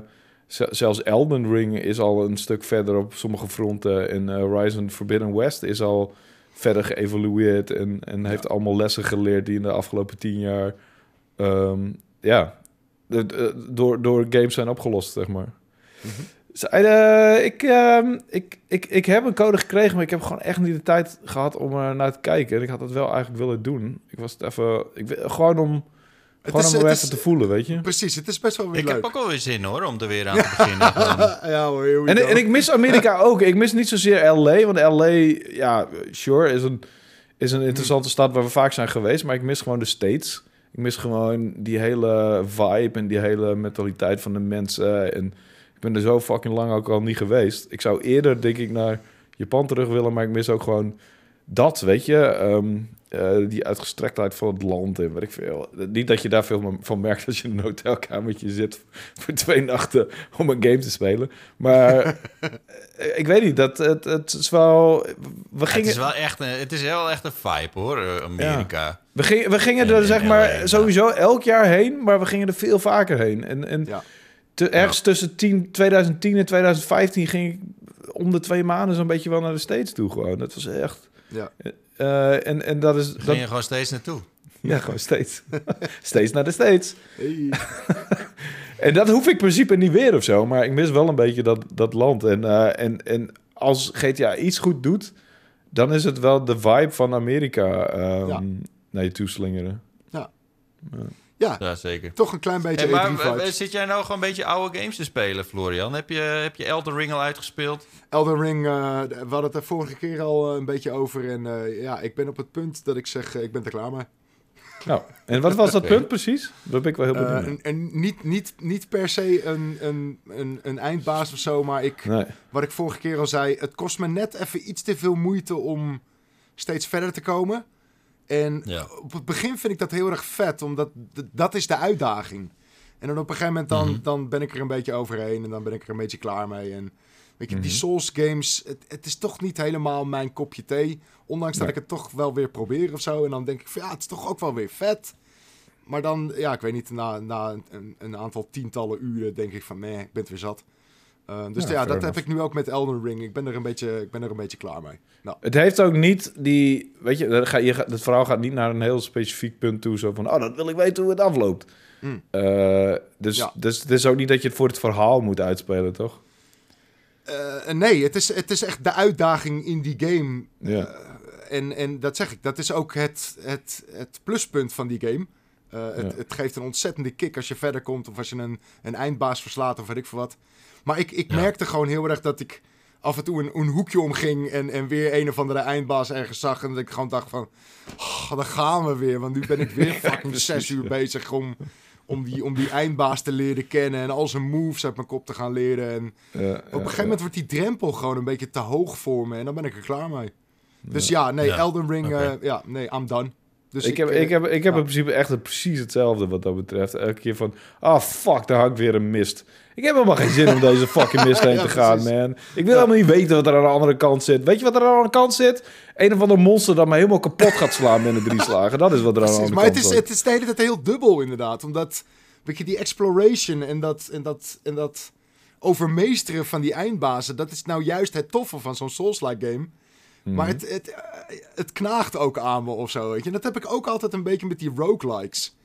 zelfs Elden Ring is al een stuk verder op sommige fronten. En eh, Horizon Forbidden West is al verder geëvolueerd... en, en heeft allemaal lessen geleerd die in de afgelopen tien jaar... ehm, ja, de- de- door, door games zijn opgelost, zeg maar. Eh, ik, ehm, ik, ik, ik heb een code gekregen, maar ik heb gewoon echt niet de tijd gehad om er naar te kijken. En ik had het wel eigenlijk willen doen. Ik was het even... Ik, wil- gewoon om, gewoon is- om het even is- te voelen, weet je. Precies, het is best wel weer Ik leuk. heb ook wel weer zin hoor, om er weer aan te beginnen. Ja hoor, here we En, go. en ik mis Amerika ook. Ik mis niet zozeer LA, want LA, ja, sure, is een, is een interessante stad waar we vaak zijn geweest. Maar ik mis gewoon de States. Ik mis gewoon die hele vibe en die hele mentaliteit van de mensen. En ik ben er zo fucking lang ook al niet geweest. Ik zou eerder, denk ik, naar Japan terug willen, maar ik mis ook gewoon dat, weet je. Ehm, eh, die uitgestrektheid van het land en weet ik veel. Niet dat je daar veel van merkt als je in een hotelkamertje zit voor twee nachten om een game te spelen. Maar eh, ik weet niet, dat, het, het is wel... We het, gingen, is wel echt een, het is wel echt een vibe hoor, eh, Amerika. we gingen, we gingen En- er zeg LA, maar ja. sowieso elk jaar heen, maar we gingen er veel vaker heen. En, en Ja. te- ergens tussen 10, 2010 en 2015 ging ik om de twee maanden zo'n beetje wel naar de States toe gewoon. Dat was echt... Ja. eh, en, en dat is... Daar Dat, ging je gewoon steeds naartoe. ja, gewoon steeds. steeds naar de States. Hey. En dat hoef ik in principe niet weer of zo. Maar ik mis wel een beetje dat, dat land. En, eh, en, en als GTA iets goed doet... dan is het wel de vibe van Amerika ehm, Ja. naar je toeslingeren. Ja, Ja, zeker. toch een klein beetje Hey, maar E3 vibes. zit jij nou gewoon een beetje oude games te spelen, Florian? Heb je, heb je Elden Ring al uitgespeeld? Elden Ring, eh, we hadden het er vorige keer al eh, een beetje over. En eh, ja, ik ben op het punt dat ik zeg, ik ben er klaar mee. Nou, en wat was dat punt precies? Dat ben ik wel heel benieuwd. en en niet, niet, niet per se een, een, een, een eindbaas of zo, maar ik, nee. wat ik vorige keer al zei, het kost me net even iets te veel moeite om steeds verder te komen. En Ja. op het begin vind ik dat heel erg vet, omdat dat is de uitdaging. En dan op een gegeven moment dan, Mhm. dan ben ik er een beetje overheen en dan ben ik er een beetje klaar mee. En weet je, die Mhm. Souls games, het, het is toch niet helemaal mijn kopje thee. Ondanks dat ik het toch wel weer probeer of zo. En dan denk ik van ja, het is toch ook wel weer vet. Maar dan, ja, ik weet niet, na, na een, een aantal tientallen uren denk ik van, nee, ik ben het weer zat. Uh, dus Ja, dat enough. heb ik nu ook met Elden Ring. Ik ben er een beetje, ik ben er een beetje klaar mee. Nou, Het heeft ook niet die... Weet je, er ga- je gaat- het verhaal gaat niet naar een heel specifiek punt toe. Zo van, oh, dat wil ik weten hoe het afloopt. Mm. Eh, dus, Ja. dus het is ook niet dat je het voor het verhaal moet uitspelen, toch? Eh, nee, het is, het is echt de uitdaging in die game. Ja. Eh, en, en dat zeg ik, dat is ook het, het, het pluspunt van die game. Eh, het, Ja. het geeft een ontzettende kick als je verder komt of als je een, een eindbaas verslaat of weet ik veel wat. Maar ik, ik Ja. merkte gewoon heel erg dat ik af en toe een, een hoekje omging en, en weer een of andere eindbaas ergens zag. En dat ik gewoon dacht van, oh, daar gaan we weer. Want nu ben ik weer fucking zes uur bezig om, om, die, om die eindbaas te leren kennen. En al zijn moves uit mijn kop te gaan leren. En Ja, op een gegeven moment wordt die drempel gewoon een beetje te hoog voor me. En dan ben ik er klaar mee. Dus Ja. ja, nee, Ja, Elden Ring, eh, ja, nee, I'm done. Dus ik, heb, ik heb, ik heb in principe echt het, precies hetzelfde wat dat betreft. Elke keer van, ah fuck, daar hangt weer een mist. Ik heb helemaal geen zin om deze fucking mist heen Ja, te gaan, precies. man. Ik wil helemaal niet weten wat er aan de andere kant zit. Weet je wat er aan de andere kant zit? Een of ander monster dat me helemaal kapot gaat slaan binnen drie slagen. Dat is wat er aan de andere maar het kant is, zit. het is de hele tijd heel dubbel inderdaad. Omdat, weet je, die exploration en dat, en dat, en dat overmeesteren van die eindbazen, dat is nou juist het toffe van zo'n Souls-like game. Maar Mhm. het, het, eh, het knaagt ook aan me of zo, weet je. En dat heb ik ook altijd een beetje met die roguelikes.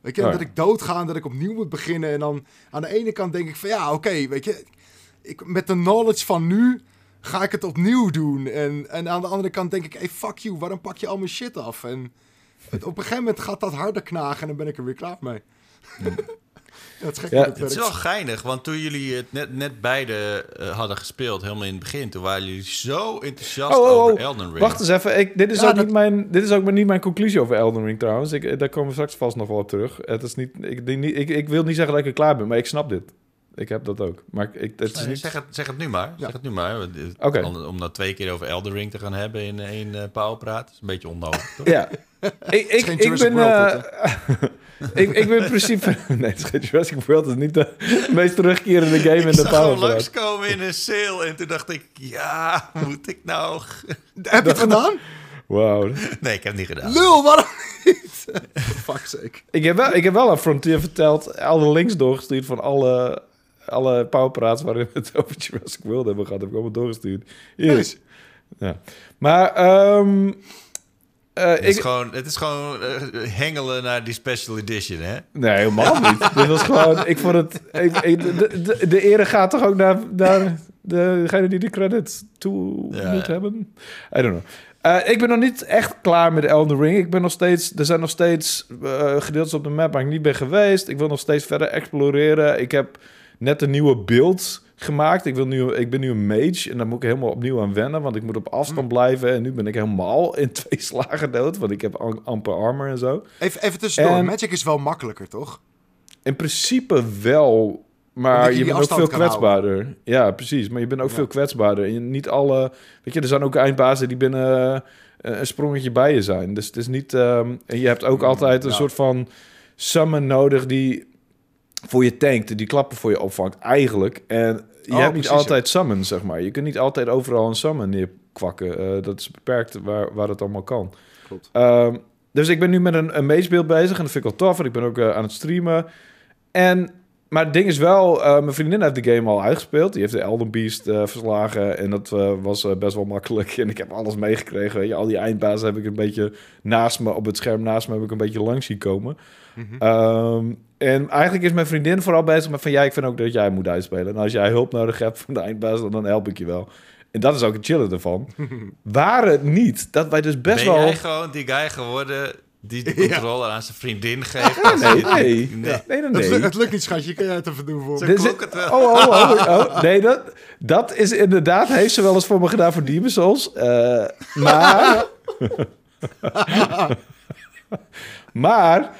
Weet je, Oh ja. dat ik doodga en dat ik opnieuw moet beginnen. En dan aan de ene kant denk ik van ja, oké, weet je. Ik, met de knowledge van nu ga ik het opnieuw doen. En, en aan de andere kant denk ik, hey, fuck you, waarom pak je al mijn shit af? En het- op een gegeven moment gaat dat harder knagen en dan ben ik er weer klaar mee. ja, het is gek Ja, hoe het Het is wel geinig, want toen jullie het net, net beide eh, hadden gespeeld, helemaal in het begin, toen waren jullie zo enthousiast Oh, oh, over oh. Elden Ring. Wacht eens even. Ik, dit, is Ja, ook dat- niet mijn, dit is ook maar niet mijn conclusie over Elden Ring trouwens. Ik, daar komen we straks vast nog wel op terug. Het is niet, ik, denk niet, ik, ik wil niet zeggen dat ik er klaar ben, maar ik snap dit. Ik heb dat ook. Maar ik, het is niet... zeg, het, zeg het nu maar. Ja. Zeg het nu maar. eh. Om, om nou twee keer over Elden Ring te gaan hebben in één uh, pauwpraat, is een beetje onnodig. toch? Ja. ik, ik, ik ben... World, eh, ik, ik ben in principe... Nee, het is geen Jurassic World. Het is niet de meest terugkerende game in ik de zag hem Power. langskomen in een sale en toen dacht ik, ja, moet ik nou... Heb je het gedaan? Wauw. Nee, ik heb het niet gedaan. Lul, waarom niet? Fuck sake. Ik heb, wel, ik heb wel aan Frontier verteld, alle links doorgestuurd van alle, alle powerpraats waarin we het over Jurassic World hebben gehad. Heb ik allemaal doorgestuurd. Hier. Ja. Maar, ehm eh, Het is ik, gewoon, het is gewoon eh, hengelen naar die special edition, hè? nee, helemaal niet. Dit was gewoon, ik vond het, ik, ik- de, de, de ere gaat toch ook naar, naar degene die de credits toe Ja, moet hebben? I don't know. Eh, ik ben nog niet echt klaar met Elden Ring. Ik ben nog steeds, er zijn nog steeds gedeeltes op de map waar ik niet ben geweest. Ik wil nog steeds verder exploreren. Ik heb net een nieuwe beeld gemaakt. Ik, wil nu, ik ben nu een mage en daar moet ik helemaal opnieuw aan wennen, want ik moet op afstand blijven. En nu ben ik helemaal in twee slagen dood, want ik heb am- amper armor en zo. Even, even tussendoor. En- Magic is wel makkelijker, toch? In principe wel, maar je bent ook veel kwetsbaarder. Ja, precies. Maar je bent ook Ja. veel kwetsbaarder. En je- niet alle... Weet je, er zijn ook eindbazen die binnen eh, een sprongetje bij je zijn. Dus het is niet... ehm, en je hebt ook Mm, altijd een ja. soort van summon nodig die voor je tankt. Die klappen voor je opvangt, eigenlijk. En je Oh, hebt niet altijd summon, zeg maar. Je kunt niet altijd overal een summon neerkwakken. Eh, dat is beperkt waar, waar het allemaal kan. Klopt. Ehm, dus ik ben nu met een, een magebeeld bezig en dat vind ik wel tof. En ik ben ook eh, aan het streamen. En, maar het ding is wel, eh, mijn vriendin heeft de game al uitgespeeld. Die heeft de Elden Beast verslagen en dat was best wel makkelijk. En ik heb alles meegekregen. je. al die eindbazen heb ik een beetje naast me, op het scherm naast me, heb ik een beetje langs zien komen. Mhm. Ehm, en eigenlijk is mijn vriendin vooral bezig met van... ja, ik vind ook dat jij moet uitspelen. En als jij hulp nodig hebt van de eindbaas, dan help ik je wel. En dat is ook het chillen ervan. Waar het niet, dat wij dus best ben wel... jij gewoon die guy geworden die de Ja. controle aan zijn vriendin geeft? Nee, nee, nee. nee, nee, Het, lukt, het lukt niet, schatje. Kun jij het even doen voor me? Het wel. Oh, oh, oh, oh. Nee, dat, dat is inderdaad... Heeft ze wel eens voor me gedaan voor Demon Souls. Eh, maar... maar...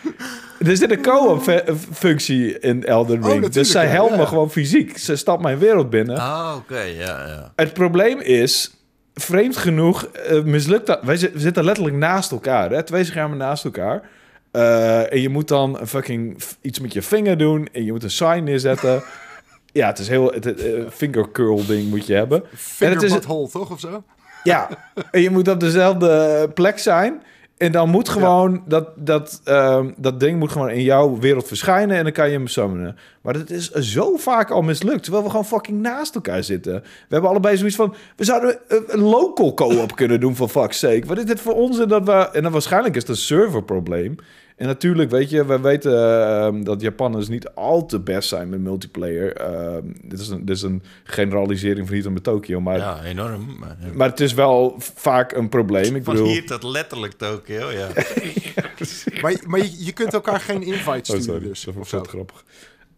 Er zit een co-op fu- functie in Elden Ring. natuurlijk, dus zij helpt ja. me gewoon fysiek. Ze stapt mijn wereld binnen. Ah, oké, ja, ja. Het probleem is, vreemd genoeg, eh, mislukt dat. Wij we zitten letterlijk naast elkaar, hè? twee schermen naast elkaar. Eh, en je moet dan een fucking iets met je vinger doen en je moet een sign neerzetten. ja, het is heel. Het, eh, finger curl ding moet je hebben. Finger het is- butthole, toch? Of zo? Ja, en je moet op dezelfde plek zijn. En dan moet gewoon dat, dat, ehm, dat ding moet gewoon in jouw wereld verschijnen en dan kan je hem summonen. Maar dat is zo vaak al mislukt, terwijl we gewoon fucking naast elkaar zitten. We hebben allebei zoiets van, we zouden een, een local co-op kunnen doen voor fuck's sake. Wat is dit voor onzin dat we... En dan waarschijnlijk is het een serverprobleem. En natuurlijk, weet je, we weten ehm, dat Japanners niet al te best zijn met multiplayer. Ehm, dit, is een, dit is een generalisering van hier met Tokio, maar... Ja, enorm. Maar, Maar het is wel vaak een probleem. Ik Van bedoel... hier tot letterlijk Tokio, ja. Maar, maar je, je kunt elkaar geen invite Oh, sturen sorry. dus. dat ik grappig.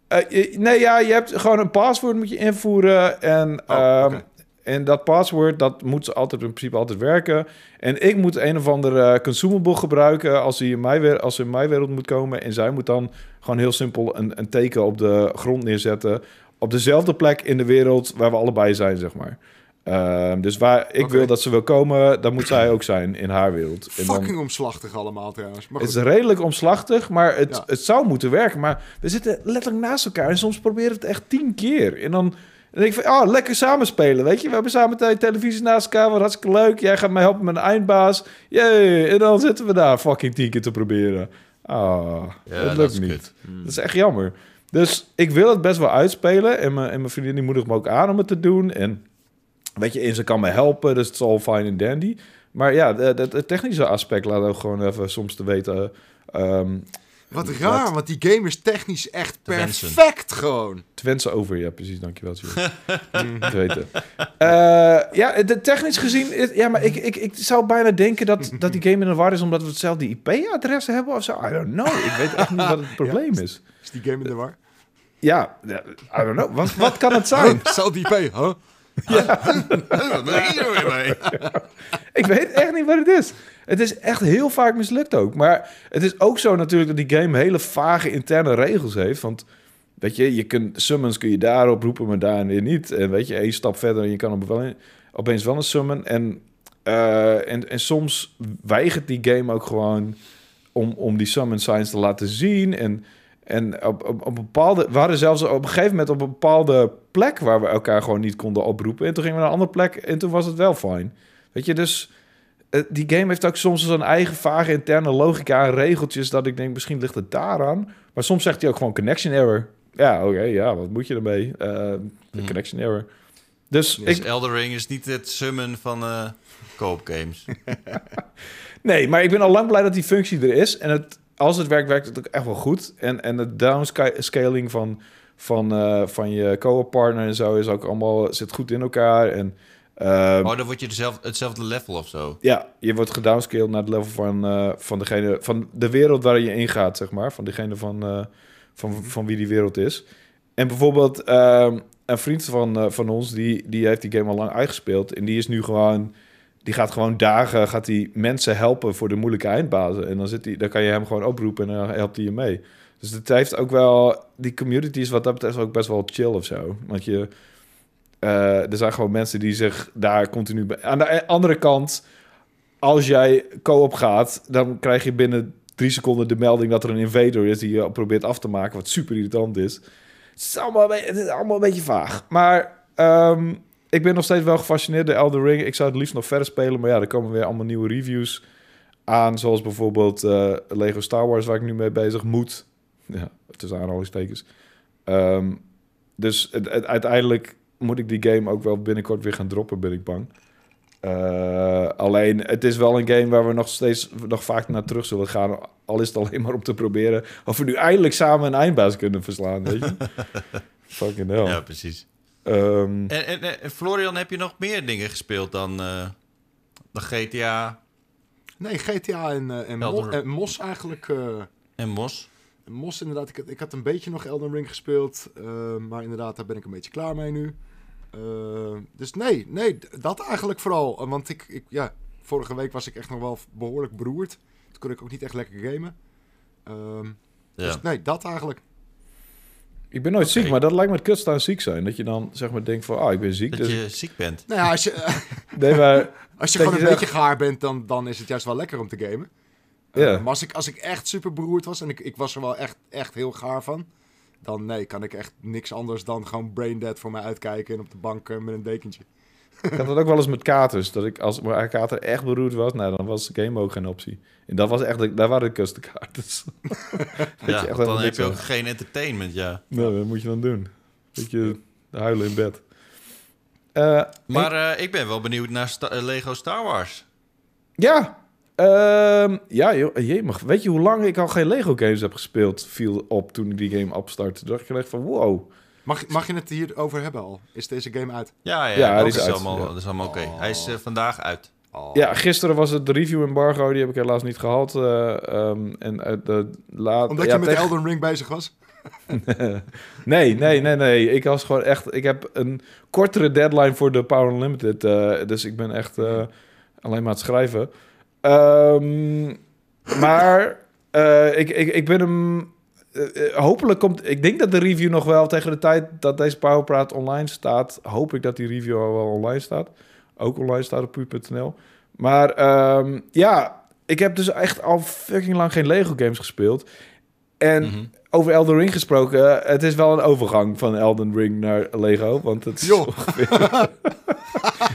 Eh, je- nee, ja, je hebt gewoon een paswoord moet je invoeren. En, Oh, ehm. En dat paswoord, dat moet ze altijd in principe altijd werken. En ik moet een of andere consumable gebruiken als hij in mijn, wer- als hij in mijn wereld moet komen. En zij moet dan gewoon heel simpel een, een teken op de grond neerzetten. Op dezelfde plek in de wereld waar we allebei zijn, zeg maar. Ehm, dus waar ik wil dat ze wil komen, dan moet zij ook zijn in haar wereld. Dan- Fucking omslachtig allemaal trouwens. Maar het is redelijk omslachtig, maar het, Ja. het zou moeten werken. Maar we zitten letterlijk naast elkaar en soms proberen we het echt tien keer. En dan, denk ik van, oh, lekker samenspelen, weet je. We hebben samen de televisie naast elkaar, wat hartstikke leuk. Jij gaat mij helpen met een eindbaas. Jee, en dan zitten we daar fucking tien keer te proberen. Ah, Ja, dat lukt niet. Dat is echt jammer. Dus ik wil het best wel uitspelen. En mijn, en mijn vriendin die moedigt me ook aan om het te doen. En weet je, en ze kan me helpen, dus het is al fine en dandy. Maar ja, het technische aspect laat ook gewoon even soms te weten. ehm Wat Wat- raar, want die game is technisch echt perfect gewoon. Twente over, ja, precies, dankjewel. Te weten. Eh, ja, de, technisch gezien, is- ja, maar ik, ik, ik zou bijna denken dat, dat die game in de war is omdat we hetzelfde IP-adres hebben of zo. I don't know. Ik weet echt niet wat het probleem is. Is die game in de war? Ja, I don't know. Wat, wat kan het zijn? Zal die IP, huh? Wat ben ik hier mee? Ik weet echt niet wat het is. Het is echt heel vaak mislukt ook. Maar het is ook zo natuurlijk dat die game hele vage interne regels heeft. Want weet je, je kunt summons kun je daarop roepen, maar daar niet. En weet je, één stap verder en je kan wel, opeens wel een summon. En, eh, en, en soms weigert die game ook gewoon om, om die summon signs te laten zien. En, en op, op, op bepaalde, we hadden zelfs op een gegeven moment op een bepaalde plek waar we elkaar gewoon niet konden oproepen. En toen gingen we naar een andere plek en toen was het wel fijn. Weet je, dus eh, die game heeft ook soms zijn eigen vage interne logica en regeltjes dat ik denk, misschien ligt het daaraan. Maar soms zegt hij ook gewoon connection error. Ja, oké, ja, wat moet je ermee? Eh, Hmm. Connection error. Dus Dus ik, Elder Ring is niet het summon van eh koop games. nee, maar ik ben al lang blij dat die functie er is. En het, als het werkt, werkt het ook echt wel goed. En, en de downscaling van, van, eh, van je co-op partner en zo is ook allemaal, zit goed in elkaar. En ehm, Oh, dan word je dezelfde, hetzelfde level of zo. Ja, je wordt gedownscaled naar het level van, eh, van, degene, van de wereld waar je ingaat, zeg maar. Van degene van, eh, van, van wie die wereld is. En bijvoorbeeld ehm, een vriend van, van ons, die, die heeft die game al lang uitgespeeld. En die is nu gewoon... Die gaat gewoon dagen, gaat die mensen helpen voor de moeilijke eindbazen. En dan, zit die, dan kan je hem gewoon oproepen en dan helpt hij je mee. Dus het heeft ook wel... Die community is wat dat betreft ook best wel chill of zo. Want je... eh, er zijn gewoon mensen die zich daar continu... bij- Aan de andere kant als jij co-op gaat, dan krijg je binnen drie seconden de melding dat er een invader is die je probeert af te maken, wat super irritant is. Het is allemaal, een beetje- het is allemaal een beetje vaag. Maar ehm, ik ben nog steeds wel gefascineerd door Elden Ring. Ik zou het liefst nog verder spelen, maar ja, er komen weer allemaal nieuwe reviews aan, zoals bijvoorbeeld eh, Lego Star Wars, waar ik nu mee bezig moet. Ja, tussen aanhalingstekens. Ehm, dus het, het- uiteindelijk moet ik die game ook wel binnenkort weer gaan droppen, ben ik bang. Eh, alleen, het is wel een game waar we nog steeds nog vaak naar terug zullen gaan. Al is het alleen maar om te proberen of we nu eindelijk samen een eindbaas kunnen verslaan, weet je? Fucking hell. Ja, precies. Ehm, En, en, en Florian, heb je nog meer dingen gespeeld dan, eh, dan GTA Nee, GTA en, eh, en, Mo- en Mos eigenlijk. eh, en Mos? Mos inderdaad, ik, had- ik had een beetje nog Elden Ring gespeeld. eh, maar inderdaad, daar ben ik een beetje klaar mee nu. Eh, dus nee, nee, dat eigenlijk vooral. Eh, Want ik, ik, ja, vorige week was ik echt nog wel behoorlijk beroerd. Toen kon ik ook niet echt lekker gamen. Ehm, Ja. Dus nee, dat eigenlijk. Ik ben nooit ziek, maar dat lijkt me het kutste aan ziek zijn. Dat je dan zeg maar denkt van, ah, ik ben ziek. Dat Dus... je ziek bent. Nou ja, als je, Nee, maar als je gewoon je een beetje gaar bent, dan, dan is het juist wel lekker om te gamen. Eh, Ja. maar als ik, als ik echt super beroerd was en ik, ik was er wel echt, echt heel gaar van, dan nee, kan ik echt niks anders dan gewoon brain dead voor mij uitkijken en op de bank eh, met een dekentje. Ik had dat ook wel eens met katers. Dat ik als mijn kater echt beroerd was, nou, dan was game ook geen optie. En dat was echt, daar waren de kuste katers. Ja, echt dan heb je ook geen entertainment, ja. nou, wat moet je dan doen? Beetje huilen in bed. Eh, Maar eh, ik ben wel benieuwd naar Sta- eh, Lego Star Wars. Ja, ehm, ja, joh, jemig. Weet je hoe lang ik al geen Lego games heb gespeeld? Viel op toen ik die game opstartte. Toen dacht ik echt van, wow. Mag, mag je het hierover hebben al? Is deze game uit? Ja, ja, Ja, die is is uit, allemaal, ja. dat is allemaal oké. Oh. Hij is eh, vandaag uit. Oh. Ja, gisteren was het de review embargo. Die heb ik helaas niet gehad. eh, ehm, en eh, de laat, Omdat ja, je met tegen- Elden Ring bezig was? Nee, nee, nee, nee. Ik was gewoon echt... Ik heb een kortere deadline voor de Power Unlimited. eh, dus ik ben echt eh, alleen maar aan het schrijven. Ehm, maar eh, ik, ik, ik ben hem... eh, eh, hopelijk komt... Ik denk dat de review nog wel tegen de tijd dat deze Powerpraat online staat... hoop ik dat die review al wel online staat. Ook online staat op pu.nl. Maar ehm, ja, ik heb dus echt al fucking lang geen Lego games gespeeld. En Mhm. over Elden Ring gesproken, het is wel een overgang van Elden Ring naar Lego, want het is Joh. ongeveer,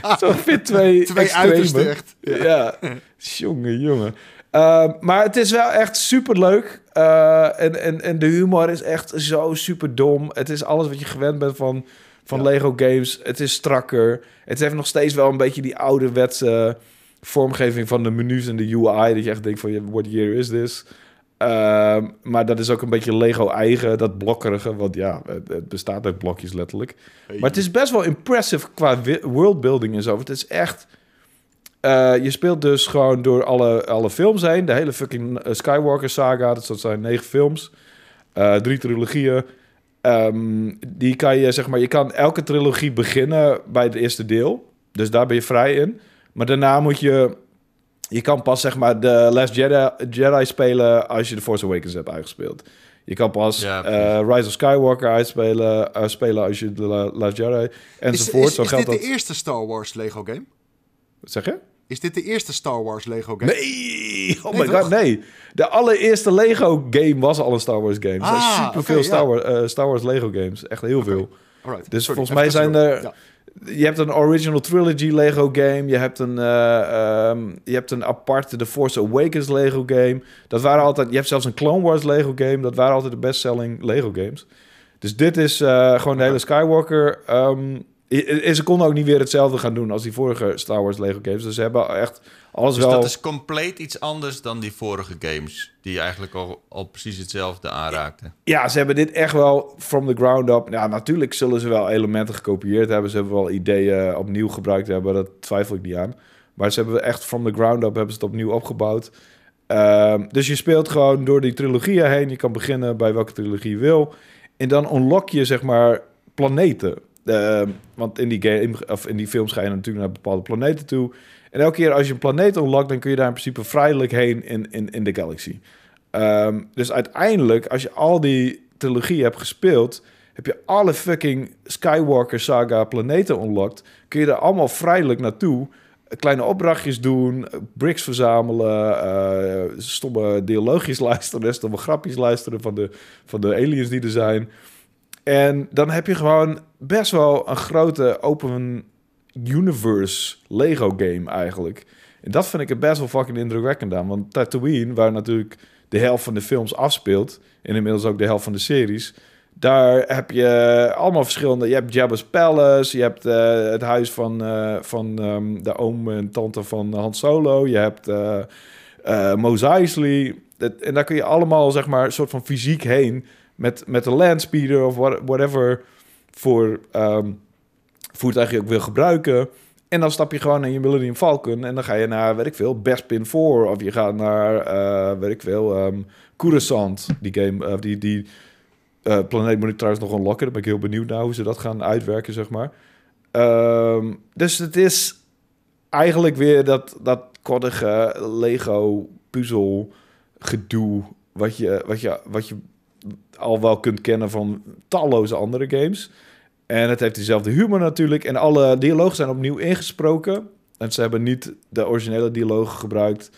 het is ongeveer twee, Twee extremen. uitersten echt. Ja, jongen, jongen. Uh, maar het is wel echt super leuk. Uh, en, en, en de humor is echt zo super dom. Het is alles wat je gewend bent van, van Ja. Lego games. Het is strakker. Het heeft nog steeds wel een beetje die ouderwetse vormgeving van de menus en de UI. Dat je echt denkt van, what year is this? Uh, maar dat is ook een beetje Lego eigen, dat blokkerige. Want ja, het, het bestaat uit blokjes letterlijk. Hey. Maar het is best wel impressive qua worldbuilding en zo. Het is echt... eh, je speelt dus gewoon door alle, alle films heen. De hele fucking eh, Skywalker saga. Dus dat zijn negen films. Eh, drie trilogieën. Ehm, die kan je, zeg maar... Je kan elke trilogie beginnen bij het eerste deel. Dus daar ben je vrij in. Maar daarna moet je... Je kan pas, zeg maar, de Last Jedi, Jedi spelen... als je The Force Awakens hebt uitgespeeld. Je kan pas Ja, eh, Rise of Skywalker uitspelen eh, spelen als je de La- Last Jedi Is, enzovoort. is, Zo is geldt dit dat. de eerste Star Wars Lego game? Wat zeg je? Is dit de eerste Star Wars Lego game? Nee! Oh Nee, my toch? god, nee. De allereerste Lego game was al een Star Wars game. Er zijn Ah, superveel oké, Star, ja. Wars, eh, Star Wars Lego games. Echt heel veel. Alright, Dus sorry, volgens mij zijn er- Ja. Je hebt een original trilogy Lego game. Je hebt een, eh, ehm, je hebt een aparte The Force Awakens Lego game. Dat waren altijd... Je hebt zelfs een Clone Wars Lego game. Dat waren altijd de best-selling Lego games. Dus dit is eh, gewoon de hele Skywalker... ehm, i- ze konden ook niet weer hetzelfde gaan doen als die vorige Star Wars Lego games. Dus ze hebben echt alles Dus wel... dat is compleet iets anders dan die vorige games. Die eigenlijk al, al precies hetzelfde aanraakten. Ja, ze hebben dit echt wel from the ground up. Ja, natuurlijk zullen ze wel elementen gekopieerd hebben. Ze hebben wel ideeën opnieuw gebruikt hebben. Dat twijfel ik niet aan. Maar ze hebben echt from the ground up hebben ze het opnieuw opgebouwd. Ehm, dus je speelt gewoon door die trilogieën heen. Je kan beginnen bij welke trilogie je wil. En dan unlock je zeg maar planeten. Ehm, want in die, game, of in die films ga je natuurlijk naar bepaalde planeten toe. En elke keer als je een planeet unlockt, dan kun je daar in principe vrijelijk heen in, in, in de galaxy. Ehm, dus uiteindelijk, als je al die trilogie hebt gespeeld, heb je alle fucking Skywalker saga planeten unlocked. Kun je er allemaal vrijelijk naartoe. Kleine opdrachtjes doen, bricks verzamelen, eh, stomme dialoogjes luisteren, stomme grapjes luisteren van de, van de aliens die er zijn. En dan heb je gewoon best wel een grote open universe Lego game eigenlijk. En dat vind ik er best wel fucking indrukwekkend aan. Want Tatooine, waar natuurlijk de helft van de films afspeelt... en inmiddels ook de helft van de series... daar heb je allemaal verschillende... Je hebt Jabba's Palace, je hebt eh, het huis van, eh, van ehm, de oom en tante van Han Solo... je hebt eh, Mos Eisley... En daar kun je allemaal, zeg maar, soort van fysiek heen... met, met een landspeeder of what- whatever... voor ehm, voertuig je ook wil gebruiken... En dan stap je gewoon naar je Millennium Falcon en dan ga je naar, weet ik veel, Bespin 4. Of je gaat naar, eh, weet ik veel, Coruscant. Die game, eh, die, die eh, planeet moet ik trouwens nog unlocken. Daar ben ik heel benieuwd naar hoe ze dat gaan uitwerken, zeg maar. Ehm, dus het is eigenlijk weer dat, dat koddige Lego puzzel gedoe... Wat je, wat, je, wat je al wel kunt kennen van talloze andere games... En het heeft dezelfde humor natuurlijk. En alle dialogen zijn opnieuw ingesproken. En ze hebben niet de originele dialogen gebruikt.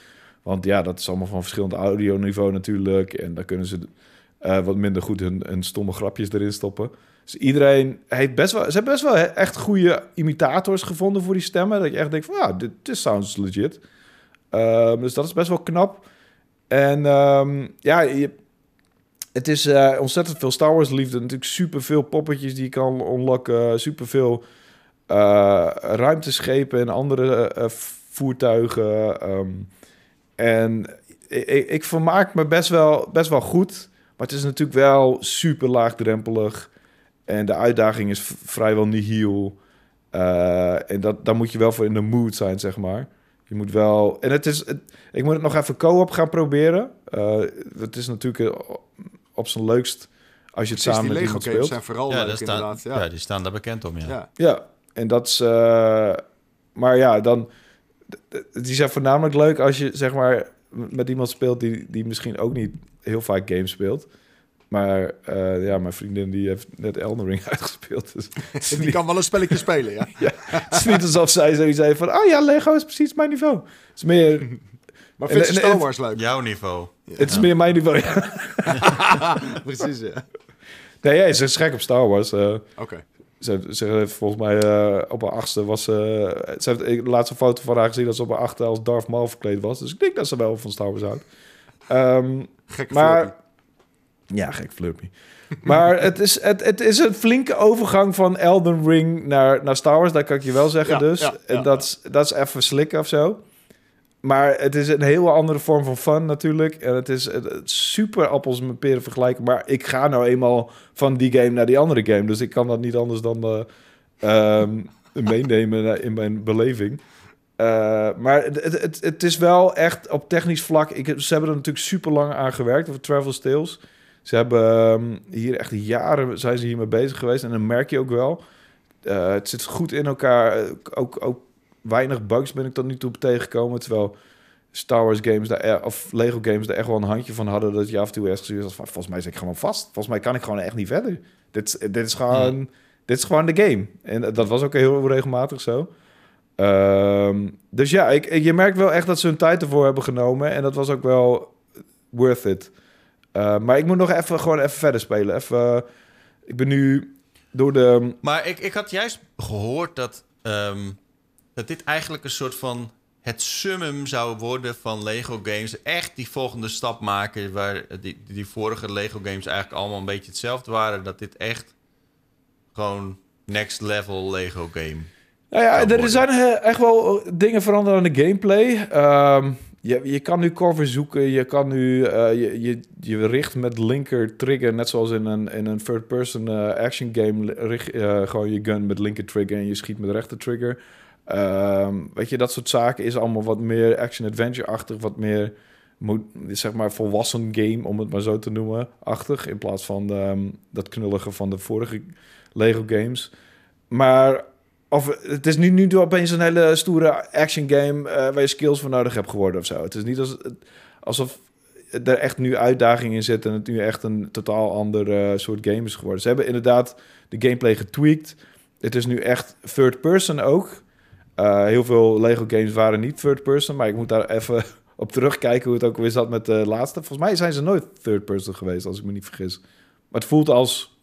Want ja, dat is allemaal van verschillend audioniveau natuurlijk. En dan kunnen ze eh, wat minder goed hun, stomme grapjes erin stoppen. Dus iedereen heeft best wel... Ze hebben best wel echt goede imitators gevonden voor die stemmen. Dat je echt denkt van, ja, dit, dit sounds legit. Ehm, dus dat is best wel knap. En ehm, ja, je, het is eh, ontzettend veel Star Wars liefde. Natuurlijk super veel poppetjes die je kan unlocken. Super veel ruimteschepen en andere eh, voertuigen. ehm. en ik, ik, vermaak me best wel, best wel goed. Maar het is natuurlijk wel super laagdrempelig. En de uitdaging is vrijwel nihil. Eh en dat, daar moet je wel voor in de mood zijn, zeg maar. Je moet wel... En het is... Ik moet het nog even co-op gaan proberen. Eh, het is natuurlijk eh, op zijn leukst als je het Precies, samen die met Lego speelt. zijn vooral ja, leuk staan, inderdaad. ja. Ja. die staan daar bekend om, ja. Ja. Ja, en dat is... eh, maar ja, dan... Die zijn voornamelijk leuk als je, zeg maar, met iemand speelt die, die misschien ook niet heel vaak games speelt. Maar eh, ja, mijn vriendin die heeft net Elden Ring uitgespeeld. Dus Die niet, kan wel een spelletje spelen, ja. het is niet alsof zij zoiets zei van... Oh ja, Lego is precies mijn niveau. Het is meer, Maar ze en- Star Wars leuk? Jouw niveau. het is meer mijn niveau. ja. Precies, ja. Nee, jij is gek op Star Wars. eh. Oké. Ze, ze heeft volgens mij eh, op haar achtste was ze... ze heeft ik- de laatste foto van haar gezien dat ze op haar achtste als Darth Maul verkleed was. Dus ik denk dat ze wel van Star Wars houdt. Ehm, Gek maar... maar... Ja, gek flirty. maar het is, het, het is een flinke overgang van Elden Ring naar, naar Star Wars. Dat kan ik je wel zeggen Ja, dus. ja, en ja. dat, is, dat is even slikken of zo. Maar het is een hele andere vorm van fun natuurlijk. En het is, super appels met peren vergelijken. Maar ik ga nou eenmaal van die game naar die andere game. Dus ik kan dat niet anders dan eh, ehm, meenemen in mijn beleving. Eh, maar het, het, is wel echt op technisch vlak. Ik, ze hebben er natuurlijk super lang aan gewerkt over Travel Tales. Ze hebben ehm, hier echt jaren zijn ze hiermee bezig geweest. En dan merk je ook wel. eh, het zit goed in elkaar. Ook, ook weinig bugs ben ik tot nu toe tegengekomen. Terwijl Star Wars games daar, e- of Lego games er echt wel een handje van hadden. Dat je af en toe ergens gestuurd was van, volgens mij zit ik gewoon vast. Volgens mij kan ik gewoon echt niet verder. Dit, dit is gewoon, dit is gewoon de game. En dat was ook heel regelmatig zo. Ehm, dus ja, ik, ik- je merkt wel echt dat ze hun tijd ervoor hebben genomen. En dat was ook wel worth it. Uh, maar ik moet nog even gewoon even verder spelen. Even, uh, ik ben nu door de. Maar ik, ik had juist gehoord dat, um, dat dit eigenlijk een soort van het summum zou worden van Lego games. Echt die volgende stap maken waar die, die vorige Lego games eigenlijk allemaal een beetje hetzelfde waren. Dat dit echt gewoon next level Lego game. Nou ja, er zijn echt wel dingen veranderen aan de gameplay. Um, je, je kan nu cover zoeken, je kan nu uh, je, je, je richt met linker trigger, net zoals in een, in een third-person uh, action game, richt uh, gewoon je gun met linker trigger en je schiet met rechter trigger. Um, weet je, dat soort zaken is allemaal wat meer action-adventure-achtig, wat meer zeg maar volwassen game, om het maar zo te noemen, achtig, in plaats van um, dat knullige van de vorige Lego games. Maar of het is niet nu opeens een hele stoere action game uh, waar je skills voor nodig hebt geworden of zo. Het is niet als, alsof er echt nu uitdaging in zit en het nu echt een totaal ander soort game is geworden. Ze hebben inderdaad de gameplay getweakt. Het is nu echt third person ook. Uh, heel veel Lego games waren niet third person, maar ik moet daar even op terugkijken hoe het ook weer zat met de laatste. Volgens mij zijn ze nooit third person geweest, als ik me niet vergis. Maar het voelt als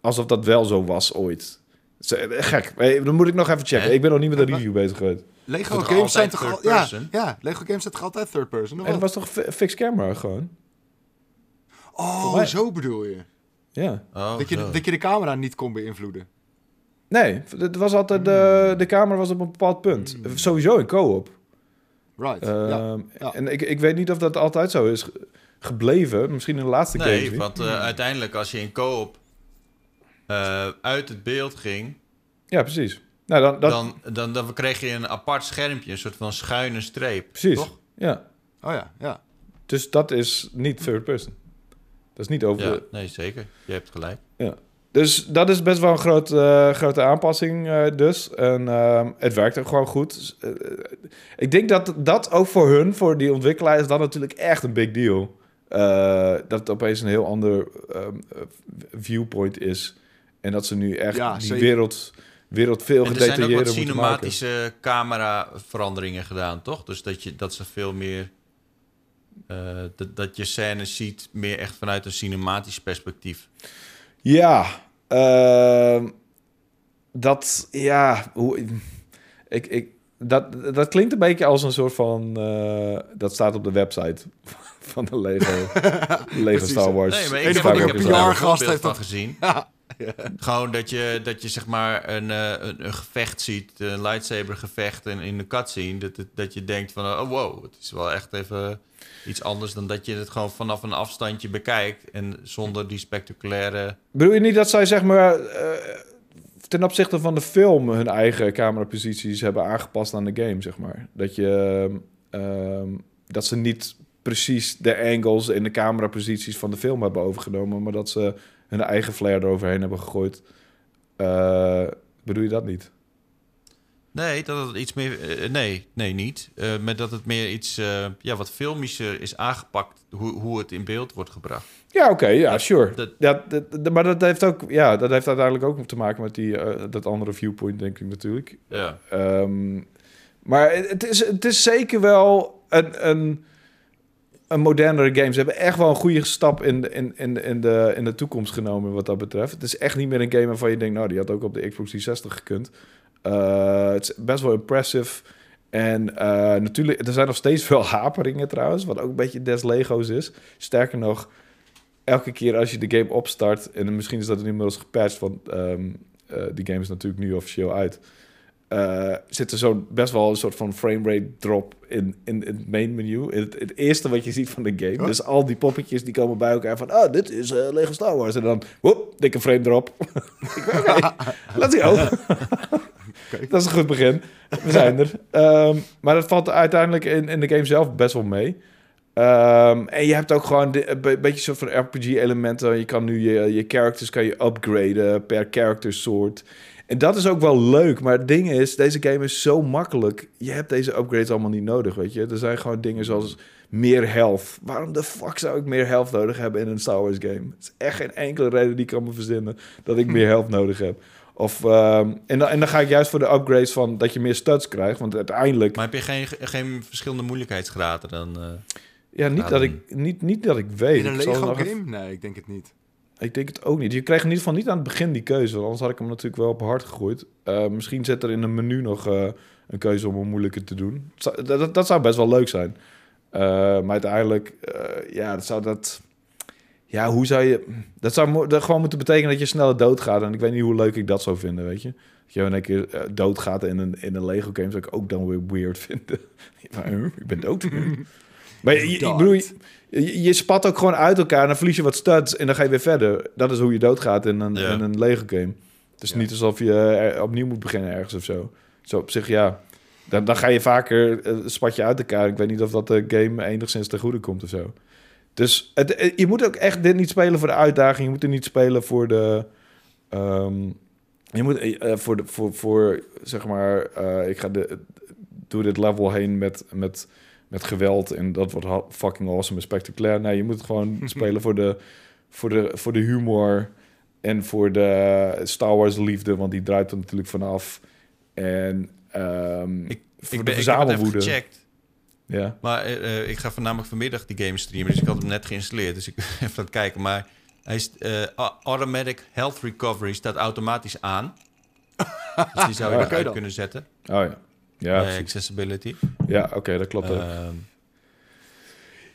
alsof dat wel zo was ooit. Gek. Dan moet ik nog even checken. Ik ben nog niet met een review bezig geweest. Lego Toch games zijn altijd toch al... Ja, person? ja, Lego games zijn toch altijd third person? of En wat? was toch fi- fixed camera gewoon? Oh, zo bedoel je. Ja. Oh, dat, je zo. dat je de camera niet kon beïnvloeden. Nee, het was altijd de, de camera was op een bepaald punt. Sowieso in co-op. Right. ja. Ehm, ja. En ik, ik weet niet of dat altijd zo is ge- gebleven. Misschien in de laatste games. Nee, want uh, uiteindelijk als je in co-op uh, uit het beeld ging, Ja, precies. Nou, dan, dat, dan, dan, dan kreeg je een apart schermpje, een soort van schuine streep. precies. Toch? Ja. Oh ja, ja. Dus dat is niet third person. Dat is niet over Ja, de... nee, zeker. Je hebt gelijk. Dus dat is best wel een groot, eh, grote aanpassing eh, dus. En ehm, het werkt ook gewoon goed. Dus, eh, ik denk dat dat ook voor hun, voor die ontwikkelaars, dan natuurlijk echt een big deal. Eh, dat het opeens een heel ander ehm, eh, viewpoint is. En dat ze nu echt Ja, die zeker. wereld, wereld veel En er zijn ook wat gedetailleerder moeten maken. cinematische cameraveranderingen gedaan, toch? Dus dat, je, dat ze veel meer... eh, dat, dat je scènes ziet meer echt vanuit een cinematisch perspectief. Ja, ehm, dat, ja, hoe, ik, ik, dat, dat klinkt een beetje als een soort van, eh, dat staat op de website van de Lego, Lego Star Wars. Nee, maar ik heb, ik een PR-gast voorbeeld heeft dat- gezien. Ja. Gewoon dat je, dat je zeg maar een, eh, een, een gevecht ziet, een lightsaber gevecht en in de cutscene, dat, het- dat je denkt van, oh wow, het is wel echt even iets anders dan dat je het gewoon vanaf een afstandje bekijkt en zonder die spectaculaire... Bedoel je niet dat zij, zeg maar, eh, ten opzichte van de film hun eigen cameraposities hebben aangepast aan de game, zeg maar? Dat je, ehm, dat ze niet precies de angles en de cameraposities van de film hebben overgenomen, maar dat ze hun eigen flair eroverheen hebben gegooid. Eh, bedoel je dat niet? Nee, dat het iets meer... eh, nee, nee, niet. Eh maar dat het meer iets ja, wat filmischer is aangepakt, hoe, hoe het in beeld wordt gebracht. Ja, oké, ja, sure. dat- ja, dat, maar dat heeft ook, ja, dat heeft uiteindelijk ook te maken met die, dat andere viewpoint, denk ik natuurlijk. Ja. Ehm, maar het is, het is zeker wel een, een... een modernere game. Ze hebben echt wel een goede stap in, in, in, in, de, in de toekomst genomen wat dat betreft. Het is echt niet meer een game waarvan je denkt... nou, die had ook op de Xbox 360 gekund. Eh, het is best wel impressive. En eh, natuurlijk, er zijn nog steeds veel haperingen trouwens... wat ook een beetje des Lego's is. Sterker nog, elke keer als je de game opstart... en misschien is dat inmiddels gepatcht... want ehm, eh, die game is natuurlijk nu officieel uit... eh, zit er zo'n best wel een soort van framerate drop in, in, in het main menu. In het, het eerste wat je ziet van de game. Huh? Dus al die poppetjes die komen bij elkaar van... ah, dit is eh, Lego Star Wars. En dan, woep, dikke frame drop. Oké, let's go. Dat is een goed begin. We zijn er. Ehm, maar dat valt uiteindelijk in, in de game zelf best wel mee. Ehm, en je hebt ook gewoon de- een be- beetje soort van RPG-elementen. Je kan nu je, je characters kan je upgraden per character soort. En dat is ook wel leuk. Maar het ding is, deze game is zo makkelijk. Je hebt deze upgrades allemaal niet nodig, weet je. Er zijn gewoon dingen zoals meer health. Waarom de fuck zou ik meer health nodig hebben in een Star Wars game? Het is echt geen enkele reden die ik kan me verzinnen dat ik meer health nodig heb. Of, ehm, en, dan, en dan ga ik juist voor de upgrades van dat je meer studs krijgt. Want uiteindelijk... Maar heb je geen, geen verschillende moeilijkheidsgraden dan? eh? Ja, niet, dat, ik, niet, niet dat ik weet. In een Lego game? even- Nee, ik denk het niet. Ik denk het ook niet. Je kreeg in ieder geval niet aan het begin die keuze. Anders had ik hem natuurlijk wel op hard gegooid. Eh, misschien zit er in een menu nog eh, een keuze om hem moeilijker te doen. Het zou- Dat, dat, dat zou best wel leuk zijn. Eh, maar uiteindelijk, ja, dat zou dat... Ja, hoe zou je... Dat zou dat gewoon moeten betekenen dat je sneller doodgaat. En ik weet niet hoe leuk ik dat zou vinden, weet je. Dat je een keer doodgaat in een, in een Lego game... zou ik ook dan weer weird vinden. Ik ben dood. maar je, je- ik bedoel, je, je, je spat ook gewoon uit elkaar... en dan verlies je wat studs en dan ga je weer verder. Dat is hoe je doodgaat in een, Ja. in een Lego game. Het is Ja. niet alsof je er opnieuw moet beginnen ergens of zo. Zo op zich, ja... Dan, dan ga je vaker eh, spat je uit elkaar. Ik weet niet of dat de game enigszins ten goede komt of zo. Dus het, eh, je moet ook echt dit niet spelen voor de uitdaging. Je moet er niet spelen voor de... ehm, je moet eh, eh, voor, de, voor, voor, zeg maar... eh, ik ga de, door dit level heen met, met, met geweld... en dat wordt fucking awesome en spectaculair. Nee, je moet gewoon spelen voor de, voor, de, voor de humor... en voor de Star Wars liefde... want die draait er natuurlijk vanaf. En ehm Ik- voor ik, de ben, even verzamelwoede. gecheckt. Ja. Maar eh, eh, ik ga voornamelijk vanmiddag die game streamen. Dus ik had hem net geïnstalleerd. Dus ik even aan het kijken. Maar hij is, eh, automatic health recovery staat automatisch aan. dus die zou je Ja, eruit kunnen zetten. Oh ja. Ja, Eh, accessibility. ja oké, dat klopt ook. Ehm,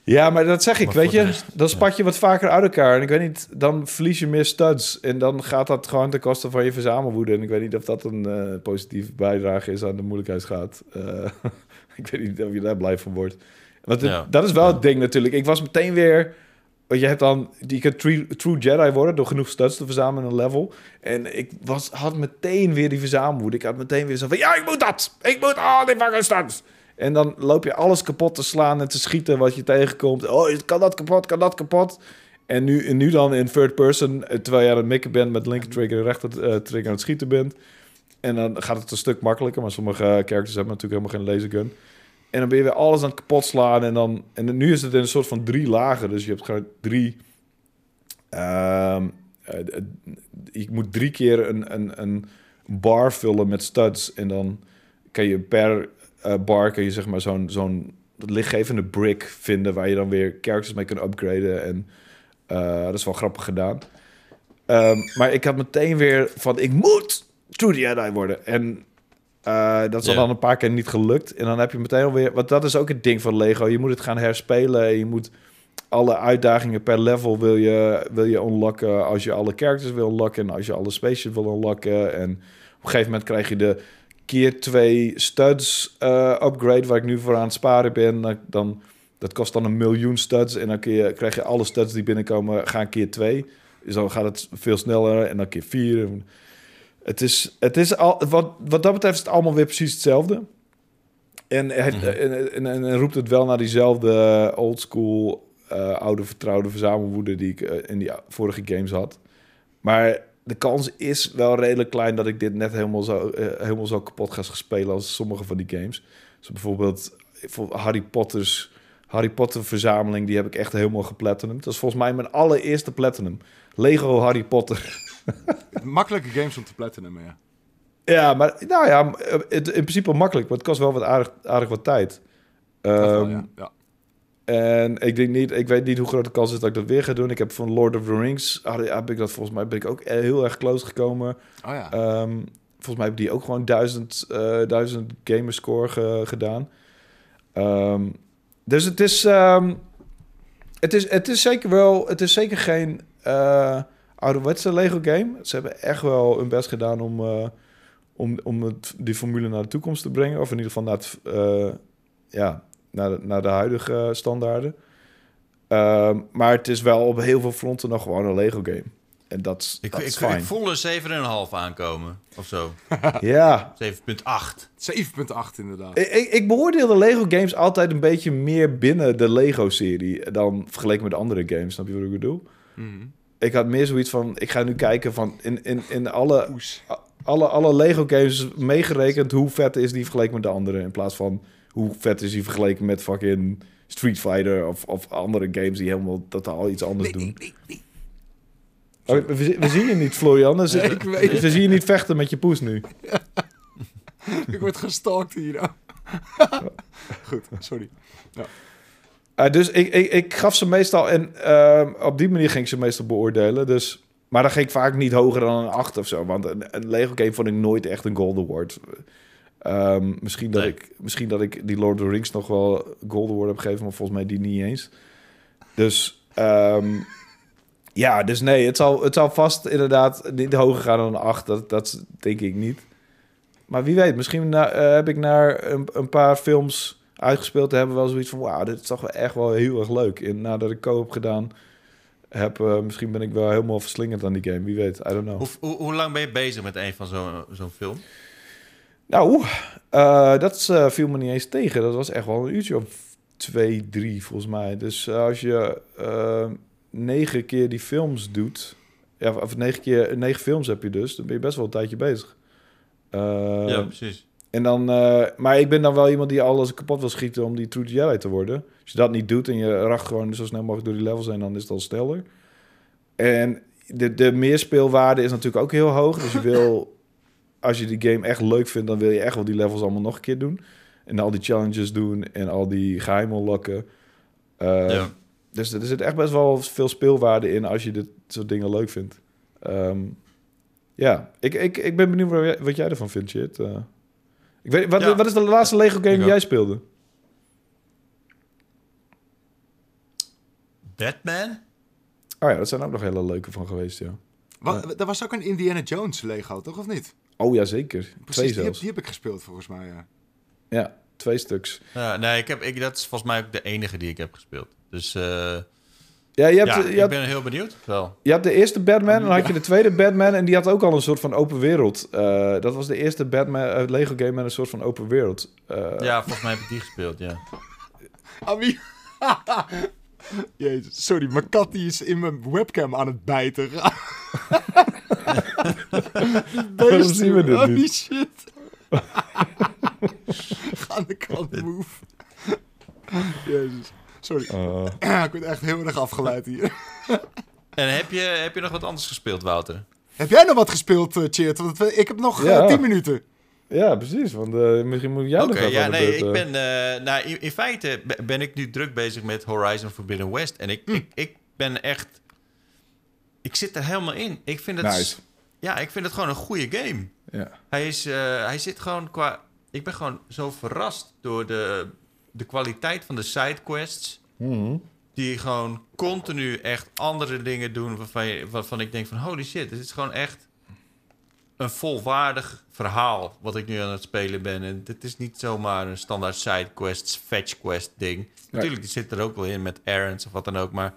Ja, maar dat zeg ik, Maar weet je. rest, dan spat je wat vaker uit elkaar. En ik weet niet, dan verlies je meer studs. En dan gaat dat gewoon ten koste van je verzamelwoede. En ik weet niet of dat een eh, positieve bijdrage is aan de moeilijkheidsgraad. Eh, ik weet niet of je daar blij van wordt. Want het- Ja. dat is wel het ding natuurlijk. Ik was meteen weer... Je hebt dan... Je kunt true, true Jedi worden door genoeg studs te verzamelen in een level. En ik was, had meteen weer die verzamelwoede. Ik had meteen weer zo van... Ja, ik moet dat! Ik moet al die fucking studs! En dan loop je alles kapot te slaan en te schieten wat je tegenkomt. Oh, kan dat kapot, kan dat kapot? En nu, en nu dan in third person, eh, terwijl je aan het mikken bent met linker trigger en rechter eh, trigger aan het schieten bent. En dan gaat het een stuk makkelijker, maar sommige eh, characters hebben natuurlijk helemaal geen lasergun. En dan ben je weer alles aan het kapot slaan en dan... En nu is het in een soort van drie lagen, dus je hebt gewoon drie... ehm, eh, eh, je moet drie keer een, een, een bar vullen met studs en dan kan je per eh, bar kun je zeg maar zo'n zo'n lichtgevende brick vinden waar je dan weer characters mee kan upgraden en eh, dat is wel grappig gedaan. Ehm, maar ik had meteen weer van ik moet True Jedi worden en eh, dat is dan een paar keer niet gelukt en dan heb je meteen alweer, want dat is ook het ding van Lego, je moet het gaan herspelen en je moet alle uitdagingen per level wil je, wil je unlocken als je alle characters wil unlocken en als je alle spaceships wil unlocken en op een gegeven moment krijg je de keer twee studs eh, upgrade waar ik nu voor aan het sparen ben. Dan, dat kost dan een miljoen studs en dan je, krijg je alle studs die binnenkomen gaan keer twee. Dus dan gaat het veel sneller en dan keer vier. Het is, het is al, wat, wat dat betreft is het allemaal weer precies hetzelfde. En, het, Mhm. en, en, en, en roept het wel naar diezelfde oldschool, eh oude vertrouwde verzamelwoede die ik eh, in die vorige games had. Maar de kans is wel redelijk klein dat ik dit net helemaal zo, eh, helemaal zo kapot ga spelen als sommige van die games. Dus bijvoorbeeld voor Harry Potter's Harry Potter verzameling, die heb ik echt helemaal geplatinum. Dat is volgens mij mijn allereerste platinum. Lego Harry Potter. Makkelijke games om te platinum, ja. Ja, maar nou ja, het, in principe makkelijk, maar het kost wel wat aardig, aardig wat tijd. Wel, Ehm, ja. ja. En ik, denk niet, ik weet niet hoe groot de kans is dat ik dat weer ga doen. Ik heb van Lord of the Rings, ah, heb ik dat volgens mij ben ik ook heel erg close gekomen. Oh ja. Ehm, volgens mij heb die ook gewoon duizend, eh duizend gamerscore ge- gedaan. Ehm, dus het is, het is, het is zeker wel, het is zeker geen eh ouderwetse Lego game. Ze hebben echt wel hun best gedaan om, eh, om, om het, die formule naar de toekomst te brengen. Of in ieder geval naar, het, eh, ja, naar, de, naar de huidige standaarden. Ehm, maar het is wel op heel veel fronten nog gewoon een Lego game. En dat is Ik, dat ik, is ik, fijn. voel een 7,5 aankomen. Of zo. Ja, 7,8. 7.8 inderdaad. Ik, ik, ik beoordeel de Lego games altijd een beetje meer binnen de Lego-serie dan vergeleken met andere games. Snap je wat ik bedoel? Mhm. Ik had meer zoiets van, ik ga nu kijken van in, in, in alle, alle, alle Lego games meegerekend hoe vet is die vergeleken met de andere. In plaats van hoe vet is die vergeleken met fucking Street Fighter of, of andere games die helemaal totaal iets anders doen. Oh, we, zien je niet, Florian. Dus ik weet. We zien je niet vechten met je poes nu. Ik word gestalkt hier. Goed, sorry. Uh, dus ik, ik, ik gaf ze meestal... En ehm, op die manier ging ik ze meestal beoordelen. Dus, maar dan ging ik vaak niet hoger dan een 8 of zo. Want een, een Lego game vond ik nooit echt een Gold Award. Ehm, misschien, dat Nee. ik, misschien dat ik die Lord of the Rings nog wel Gold Award heb gegeven. Maar volgens mij die niet eens. Dus... ehm, ja, dus nee, het zal, het zal vast inderdaad niet hoger gaan dan een 8. Dat, dat denk ik niet. Maar wie weet, misschien na- eh, heb ik naar een, een paar films uitgespeeld te hebben wel zoiets van... wauw, dit is toch wel echt wel heel erg leuk. En nadat ik co-op gedaan heb, eh, misschien ben ik wel helemaal verslingerd aan die game. Wie weet, I don't know. Hoe, hoe, hoe lang ben je bezig met een van zo'n zo'n film? Nou, eh, dat eh, viel me niet eens tegen. Dat was echt wel een uurtje of twee, drie volgens mij. Dus als je negen keer die films doet... Ja, of negen keer negen films heb je dus, dan ben je best wel een tijdje bezig. Ja, precies. En dan, eh, maar ik ben dan wel iemand die alles kapot wil schieten om die True Jedi te worden. Als je dat niet doet en je racht gewoon zo snel mogelijk door die levels heen, dan is het al sneller. En de, de meerspeelwaarde is natuurlijk ook heel hoog. Dus je wil, als je die game echt leuk vindt, dan wil je echt wel die levels allemaal nog een keer doen. En al die challenges doen en al die geheimen lokken. Eh, ja. Dus er zit echt best wel veel speelwaarde in als je dit soort dingen leuk vindt. Ehm, ja, ik, ik, ik ben benieuwd wat jij, wat jij ervan vindt, shit. Eh, ik weet, wat, Ja. wat is de laatste Lego game die jij speelde? Batman? Oh ja, dat zijn ook nog hele leuke van geweest, ja. Wat, Er was ook een Indiana Jones Lego, toch? Of niet? Oh ja, zeker. twee Precies, die heb, zelfs. die heb ik gespeeld volgens mij, ja. Ja, twee stuks. Ja, nee, ik heb, ik, dat is volgens mij ook de enige die ik heb gespeeld. Dus eh, Ja, je hebt, ja, je, ik had, ben heel benieuwd. Wel. je had de eerste Batman en dan had je de tweede Batman en die had ook al een soort van open wereld. Eh, dat was de eerste Batman eh, Lego game met een soort van open wereld. Eh, Ja, volgens mij heb ik die gespeeld, ja. Wie? Jezus, sorry, mijn kat die is in mijn webcam aan het bijten. Waarom zien we dit Holy niet? shit. Ga aan de kant move. Sorry. eh, ik word echt heel erg afgeleid hier. En heb je, heb je nog wat anders gespeeld, Wouter? Heb jij nog wat gespeeld, uh, Cheert? Want we- ik heb nog eh, Ja. 10 minuten. ja, precies. Want eh, misschien moet jij Oké, nog even ja, nee, beurt, ik eh. ben... eh, nou, in, in feite be- ben ik nu druk bezig met Horizon Forbidden West. En ik, ik, ik ben echt... Ik zit er helemaal in. Ik vind het... Nice. Ja, ik vind het gewoon een goede game. Ja. Hij, is, eh, hij zit gewoon qua... Ik ben gewoon zo verrast door de, de kwaliteit van de sidequests. Mhm. Die gewoon continu echt andere dingen doen waarvan, je, waarvan ik denk van... Holy shit, dit is gewoon echt een volwaardig verhaal wat ik nu aan het spelen ben. En dit is niet zomaar een standaard sidequests, fetch quest ding. Natuurlijk, die zit er ook wel in met errands of wat dan ook. Maar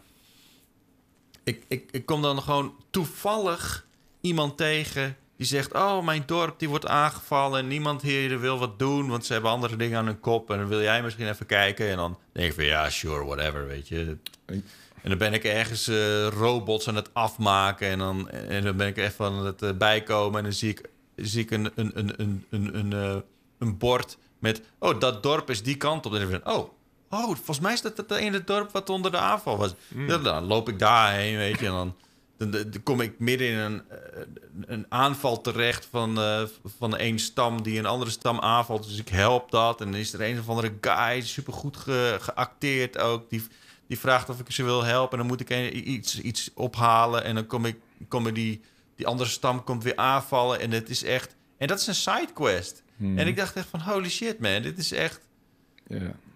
ik, ik, ik kom dan gewoon toevallig iemand tegen die zegt... Oh, mijn dorp die wordt aangevallen en niemand hier wil wat doen... want ze hebben andere dingen aan hun kop en dan wil jij misschien even kijken. En dan denk ik van ja, sure, whatever, weet je. En dan ben ik ergens eh, robots aan het afmaken en dan, en dan ben ik even aan het eh, bijkomen... en dan zie ik, zie ik een, een, een, een, een, een, eh, een bord met... Oh, dat dorp is die kant op. En dan denk ik van, oh... Oh, volgens mij is dat het ene dorp wat onder de aanval was. Ja, dan loop ik daarheen, weet je. En dan Dan, dan kom ik midden in een, eh, een aanval terecht van, eh, van één stam die een andere stam aanvalt. Dus ik help dat. En dan is er een of andere guy, supergoed ge, geacteerd ook. Die, die vraagt of ik ze wil helpen. En dan moet ik een- iets, iets ophalen. En dan kom ik, komen die, die andere stam komt weer aanvallen. En het is echt... En dat is een sidequest. Hmm. En ik dacht echt van, holy shit man, dit is echt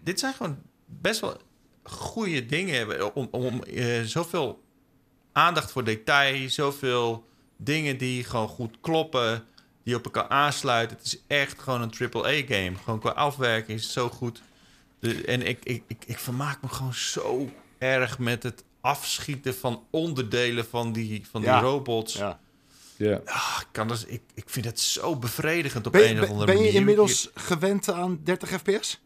dit zijn gewoon best wel goede dingen. Om, om eh, zoveel aandacht voor detail, zoveel dingen die gewoon goed kloppen, die op elkaar aansluiten. Het is echt gewoon een AAA-game. Gewoon qua afwerking is het zo goed. De- en ik, ik, ik, ik vermaak me gewoon zo erg met het afschieten van onderdelen van die, van die Ja. robots. Ja. Ja. Ah, ik, kan dus, ik, ik vind het zo bevredigend op Ben, een of ben- andere ben je manier. inmiddels gewend aan 30 fps?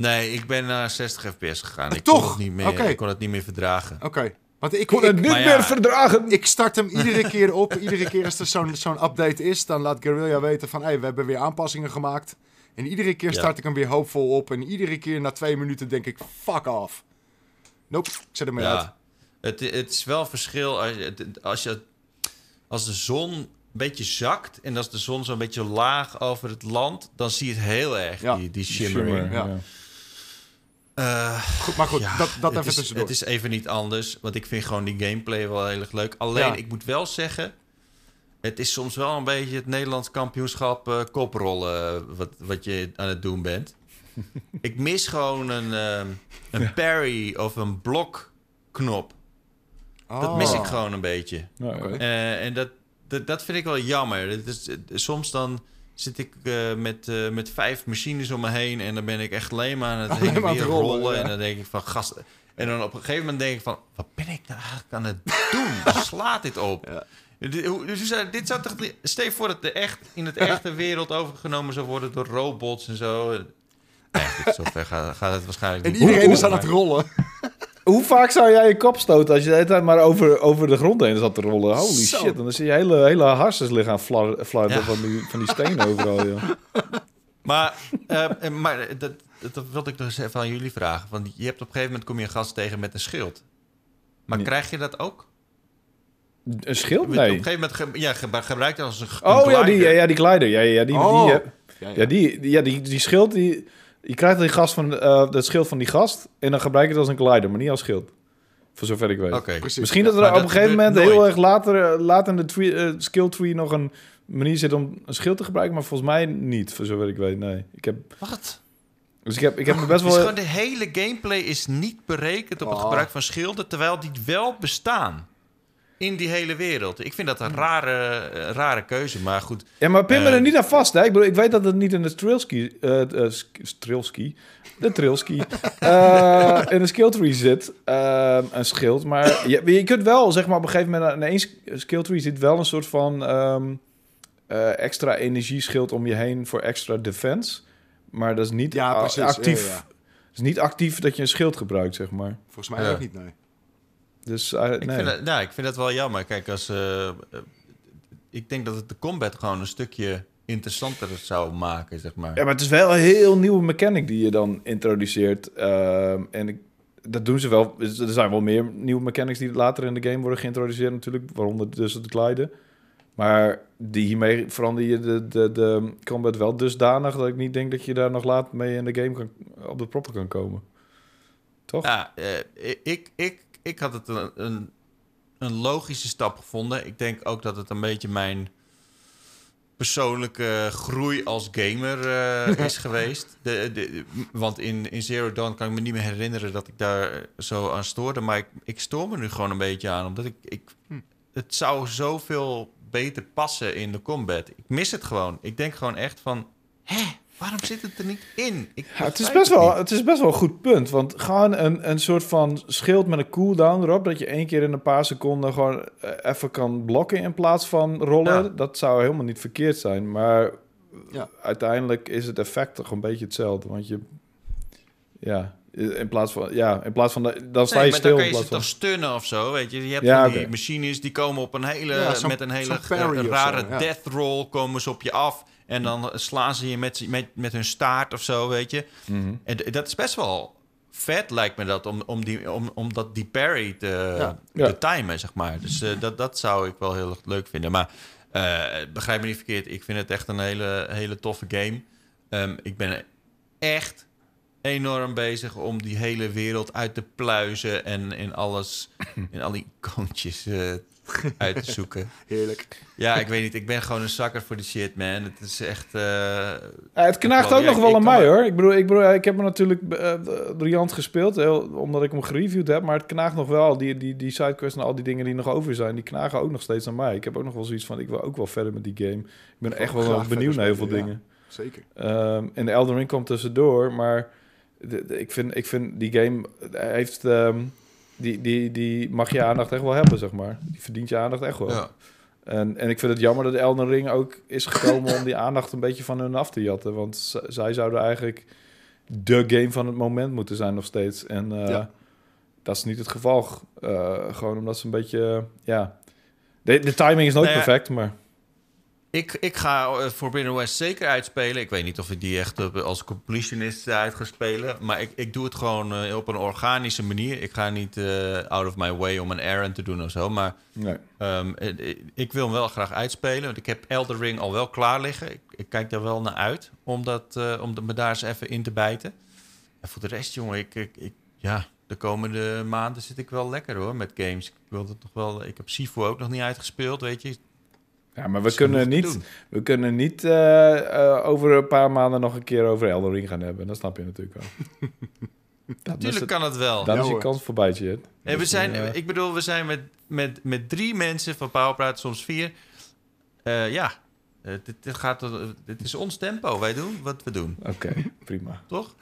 Nee, ik ben naar 60 fps gegaan. Ik Toch? kon het niet meer, Oké. ik kon het niet meer verdragen. Oké. Want ik, kon het ik, niet ja. meer verdragen. ik start hem iedere keer op. Iedere keer als er zo'n zo'n update is, dan laat Guerrilla weten van... Hey, we hebben weer aanpassingen gemaakt. En iedere keer Ja. start ik hem weer hoopvol op. En iedere keer na twee minuten denk ik, fuck off. Nope, ik zet hem weer uit. Ja, het, het is wel verschil als als je als de zon een beetje zakt en als de zon zo'n beetje laag over het land, dan zie je het heel erg Ja, die, die Die shimmering. Eh, Goed, maar goed, ja, dat, dat even is, tussendoor. Het is even niet anders, want ik vind gewoon die gameplay wel heel erg leuk. Alleen, Ja. ik moet wel zeggen, het is soms wel een beetje het Nederlands kampioenschap eh, koprollen eh, wat, wat je aan het doen bent. ik mis gewoon een, ehm, een parry of een blokknop. Dat mis Oh. ik gewoon een beetje. En dat, dat, dat vind ik wel jammer. Het is, soms dan zit ik eh, met, eh, met vijf machines om me heen... en dan ben ik echt alleen maar aan het heen en aan weer rollen, rollen. ja. En dan denk ik van, gast... En dan op een gegeven moment denk ik van... wat ben ik nou eigenlijk aan het doen? Slaat dit op? Ja. Dus zou- dit zou toch... Stel je voor dat de echt, in het echte wereld overgenomen zou worden... door robots en zo. Nee, goed, zover gaat, gaat het waarschijnlijk En niet. iedereen Hoe- is aan het rollen. Hoe vaak zou jij je kop stoten als je de hele tijd maar over, over de grond heen zat te rollen? Holy Zo. shit, dan zie je hele, hele harses liggen flarden Ja. van, die, van die stenen overal, joh. Maar, eh, eh, maar dat, dat, wilde ik nog eens even aan jullie vragen. Want je hebt op een gegeven moment kom je een gast tegen met een schild. Maar Nee. krijg je dat ook? Een schild? Op een Nee. gegeven moment ge- ja, ge- gebruik je dat als een, Oh ja, die, ja, die glider. Ja, ja, die, Oh. die, eh, Ja, ja. die- ja, die, die schild, die, je krijgt die gast van, eh dat schild van die gast en dan gebruik je het als een glider, maar niet als schild. Voor zover ik weet. Misschien dat er op dat een gegeven moment heel erg later, eh, later in de tree, eh, skill tree nog een manier zit om een schild te gebruiken, maar volgens mij niet, voor zover ik weet. Nee. Ik heb, Wat? dus ik heb, ik heb me best Dus wel... gewoon de hele gameplay is niet berekend op het Oh. gebruik van schilden... terwijl die wel bestaan in die hele wereld. Ik vind dat een rare, eh, rare keuze, maar goed. Ja, maar pin me Eh, er niet aan vast, hè. Ik, bedoel, ik weet dat het niet in de Trilski... eh eh, sk- Trilski? De Trilski. eh, in de skill tree zit, eh, een schild. Maar je, je kunt wel, zeg maar, op een gegeven moment... in één sk- skill tree zit wel een soort van... ehm, eh, extra energieschild om je heen voor extra defense. Maar dat is niet Ja, precies. actief. Ja, ja. Het is niet actief dat je een schild gebruikt, zeg maar. Volgens mij Ja. ook niet, nee. Dus eh, Ik, nee. vind dat, nou, ik vind dat wel jammer. Kijk, als, eh, eh, ik denk dat het de combat gewoon een stukje interessanter zou maken, zeg maar. Ja, maar het is wel een heel nieuwe mechanic die je dan introduceert. Ehm, en ik, dat doen ze wel. Er zijn wel meer nieuwe mechanics die later in de game worden geïntroduceerd natuurlijk. Waaronder dus het gliden. Maar die hiermee verander je de, de, de combat wel dusdanig... dat ik niet denk dat je daar nog laat mee in de game kan, op de proppen kan komen. Toch? Ja, ik, ik, ik had het een, een, een logische stap gevonden. Ik denk ook dat het een beetje mijn persoonlijke groei als gamer eh, is geweest. De, de, want in, in Zero Dawn kan ik me niet meer herinneren dat ik daar zo aan stoorde. Maar ik, ik stoor me nu gewoon een beetje aan. Omdat ik, ik het zou zoveel beter passen in de combat. Ik mis het gewoon. Ik denk gewoon echt van... Hè, waarom zit het er niet in? Ik Ja, het, is best wel, niet. het is best wel een goed punt. Want gewoon een, een soort van schild met een cooldown erop... dat je één keer in een paar seconden gewoon eh, even kan blokken in plaats van rollen... Ja. dat zou helemaal niet verkeerd zijn. Maar Ja. uiteindelijk is het effect toch een beetje hetzelfde. Want je... Ja, in plaats van... Ja, in plaats van... dat- Dan sta Nee, je maar stil dan in kan je plaats ze van... toch stunnen of zo, weet je. Je hebt Ja, die machines die komen op een hele, Ja, met een hele eh, rare zo, ja. death roll komen ze op je af. En dan slaan ze je met, met, met hun staart of zo, weet je. Mhm. En dat is best wel vet, lijkt me dat, om, om, die, om, om dat die parry te, Ja. Timen, zeg maar. Dus eh, dat, dat zou ik wel heel erg leuk vinden. Maar eh, begrijp me niet verkeerd, ik vind het echt een hele, hele toffe game. Ehm, ik ben echt enorm bezig om die hele wereld uit te pluizen en in alles, in al die icoontjes eh, uit te zoeken. Heerlijk. Ja, ik weet niet. Ik ben gewoon een zakker voor die shit, man. Het is echt... eh, Ja, het knaagt ook nog wel aan mij me- hoor. Ik bedoel, ik, bedoel, ik heb hem natuurlijk briljant gespeeld, heel, omdat ik hem gereviewd heb. Maar het knaagt nog wel, die, die, die sidequests en al die dingen die nog over zijn, die knagen ook nog steeds aan mij. Ik heb ook nog wel zoiets van, ik wil ook wel verder met die game. Ik ben echt wel benieuwd naar heel veel dingen. Zeker. Ehm, en de Elden Ring komt tussendoor, maar de- de- ik, vind, ik vind die game heeft... ehm, die, die, die mag je aandacht echt wel hebben, zeg maar. Die verdient je aandacht echt wel. ja. En, en ik vind het jammer dat Elden Ring ook is gekomen om die aandacht een beetje van hun af te jatten. Want zij zouden eigenlijk de game van het moment moeten zijn nog steeds. En eh, Ja. dat is niet het geval. Eh, gewoon omdat ze een beetje, ja... De, de timing is nooit Nou ja, perfect, maar... Ik, ik ga eh, Forbidden West zeker uitspelen. Ik weet niet of ik die echt eh, als completionist uit ga spelen. Maar ik, ik doe het gewoon eh, op een organische manier. Ik ga niet eh, out of my way om een errand te doen of zo. Maar Nee. ehm, eh, ik wil hem wel graag uitspelen. Want ik heb Elder Ring al wel klaar liggen. Ik, ik kijk daar wel naar uit om, dat, eh, om me daar eens even in te bijten. En voor de rest, jongen, ik, ik, ik, ja, de komende maanden zit ik wel lekker hoor met games. Ik wil het nog wel. Ik heb Sifu ook nog niet uitgespeeld, weet je. Ja, maar we kunnen niet, we kunnen niet eh, eh, over een paar maanden nog een keer over Elden Ring gaan hebben. Dat snap je natuurlijk wel. Natuurlijk het, kan het wel. dan Ja, is je hoor. kant voorbij, Jet. En we Dus, zijn, eh, ik bedoel, we zijn met, met, met drie mensen van Powerpraat, soms vier. Eh, ja, dit, dit, gaat, dit is ons tempo. Wij doen wat we doen, Oké, prima. toch?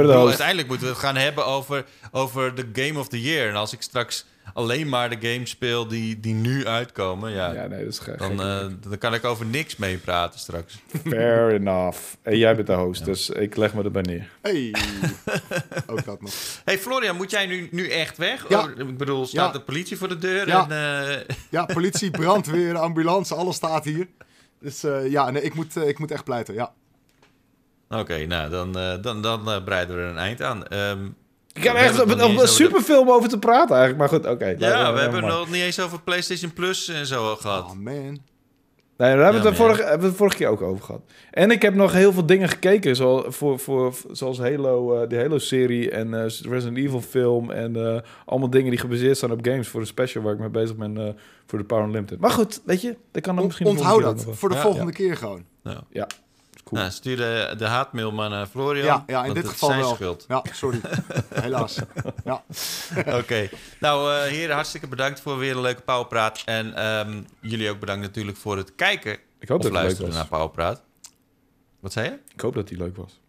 Bedoel, host. uiteindelijk moeten we het gaan hebben over, over de Game of the Year. En als ik straks alleen maar de games speel die, die nu uitkomen, ja, Ja, nee, dat is gek. dan, eh, dan kan ik over niks meepraten straks. Fair enough. En jij bent de host, dus ik leg me erbij neer. Hey. Ook dat nog. hey Florian, moet jij nu, nu echt weg? Ja. Oh, ik bedoel, staat Ja. de politie voor de deur? Ja. En, eh, Ja, politie, brandweer, ambulance, alles staat hier. Dus eh, ja, nee, ik moet, ik moet echt pleiten. Ja. Oké, nou, dan, dan, dan breiden we er een eind aan. Ehm, Ik heb echt het een, een eens over super film over te praten eigenlijk, maar goed, oké. Ja, we hebben maar. nog niet eens over PlayStation Plus en zo gehad. Oh man. Nee, daar hebben we, Ja, het vorige, hebben we het vorige keer ook over gehad. En ik heb nog heel veel dingen gekeken, zoals, voor, voor, zoals Halo, eh de Halo-serie en eh Resident Evil film. En eh, allemaal dingen die gebaseerd zijn op games voor de special waar ik mee bezig ben eh, voor de Power Unlimited. Maar goed, weet je, dat kan dan misschien de onthoud volgende dat voor de Ja, volgende keer gewoon. Ja. Cool. Nou, stuur de, de haatmail maar naar Florian. Ja, ja in want dit het geval is zijn wel. schuld. Ja, sorry. Helaas. Ja. Oké. Nou, eh heren, hartstikke bedankt voor weer een leuke Powerpraat. En ehm, jullie ook bedankt natuurlijk voor het kijken Ik hoop of dat hij leuk luisteren was. naar Powerpraat. Wat zei je? Ik hoop dat hij leuk was.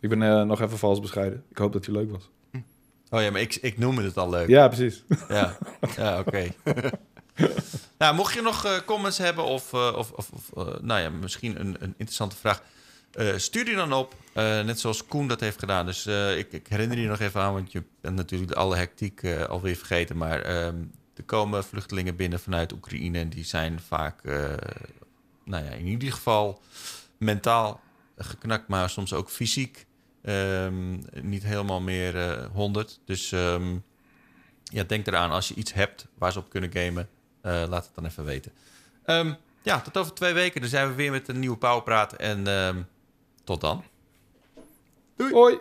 Ik ben eh, nog even vals bescheiden. Ik hoop dat hij leuk was. Oh ja, maar ik, ik noemde het al leuk. Ja, precies. Ja, ja oké. nou, mocht je nog eh, comments hebben of, eh, of, of, nou ja, misschien een, een interessante vraag, eh, stuur die dan op. Eh, net zoals Koen dat heeft gedaan. Dus eh, ik, ik herinner je nog even aan, want je bent natuurlijk alle hectiek alweer vergeten. Maar ehm, er komen vluchtelingen binnen vanuit Oekraïne en die zijn vaak, nou ja, in ieder geval mentaal geknakt, maar soms ook fysiek. ehm, niet helemaal meer eh 100. Dus ehm, ja, denk eraan als je iets hebt waar ze op kunnen gamen. laat het dan even weten. Ja, tot over twee weken. Dan zijn we weer met een nieuwe Powerpraat. En tot dan. Hoi.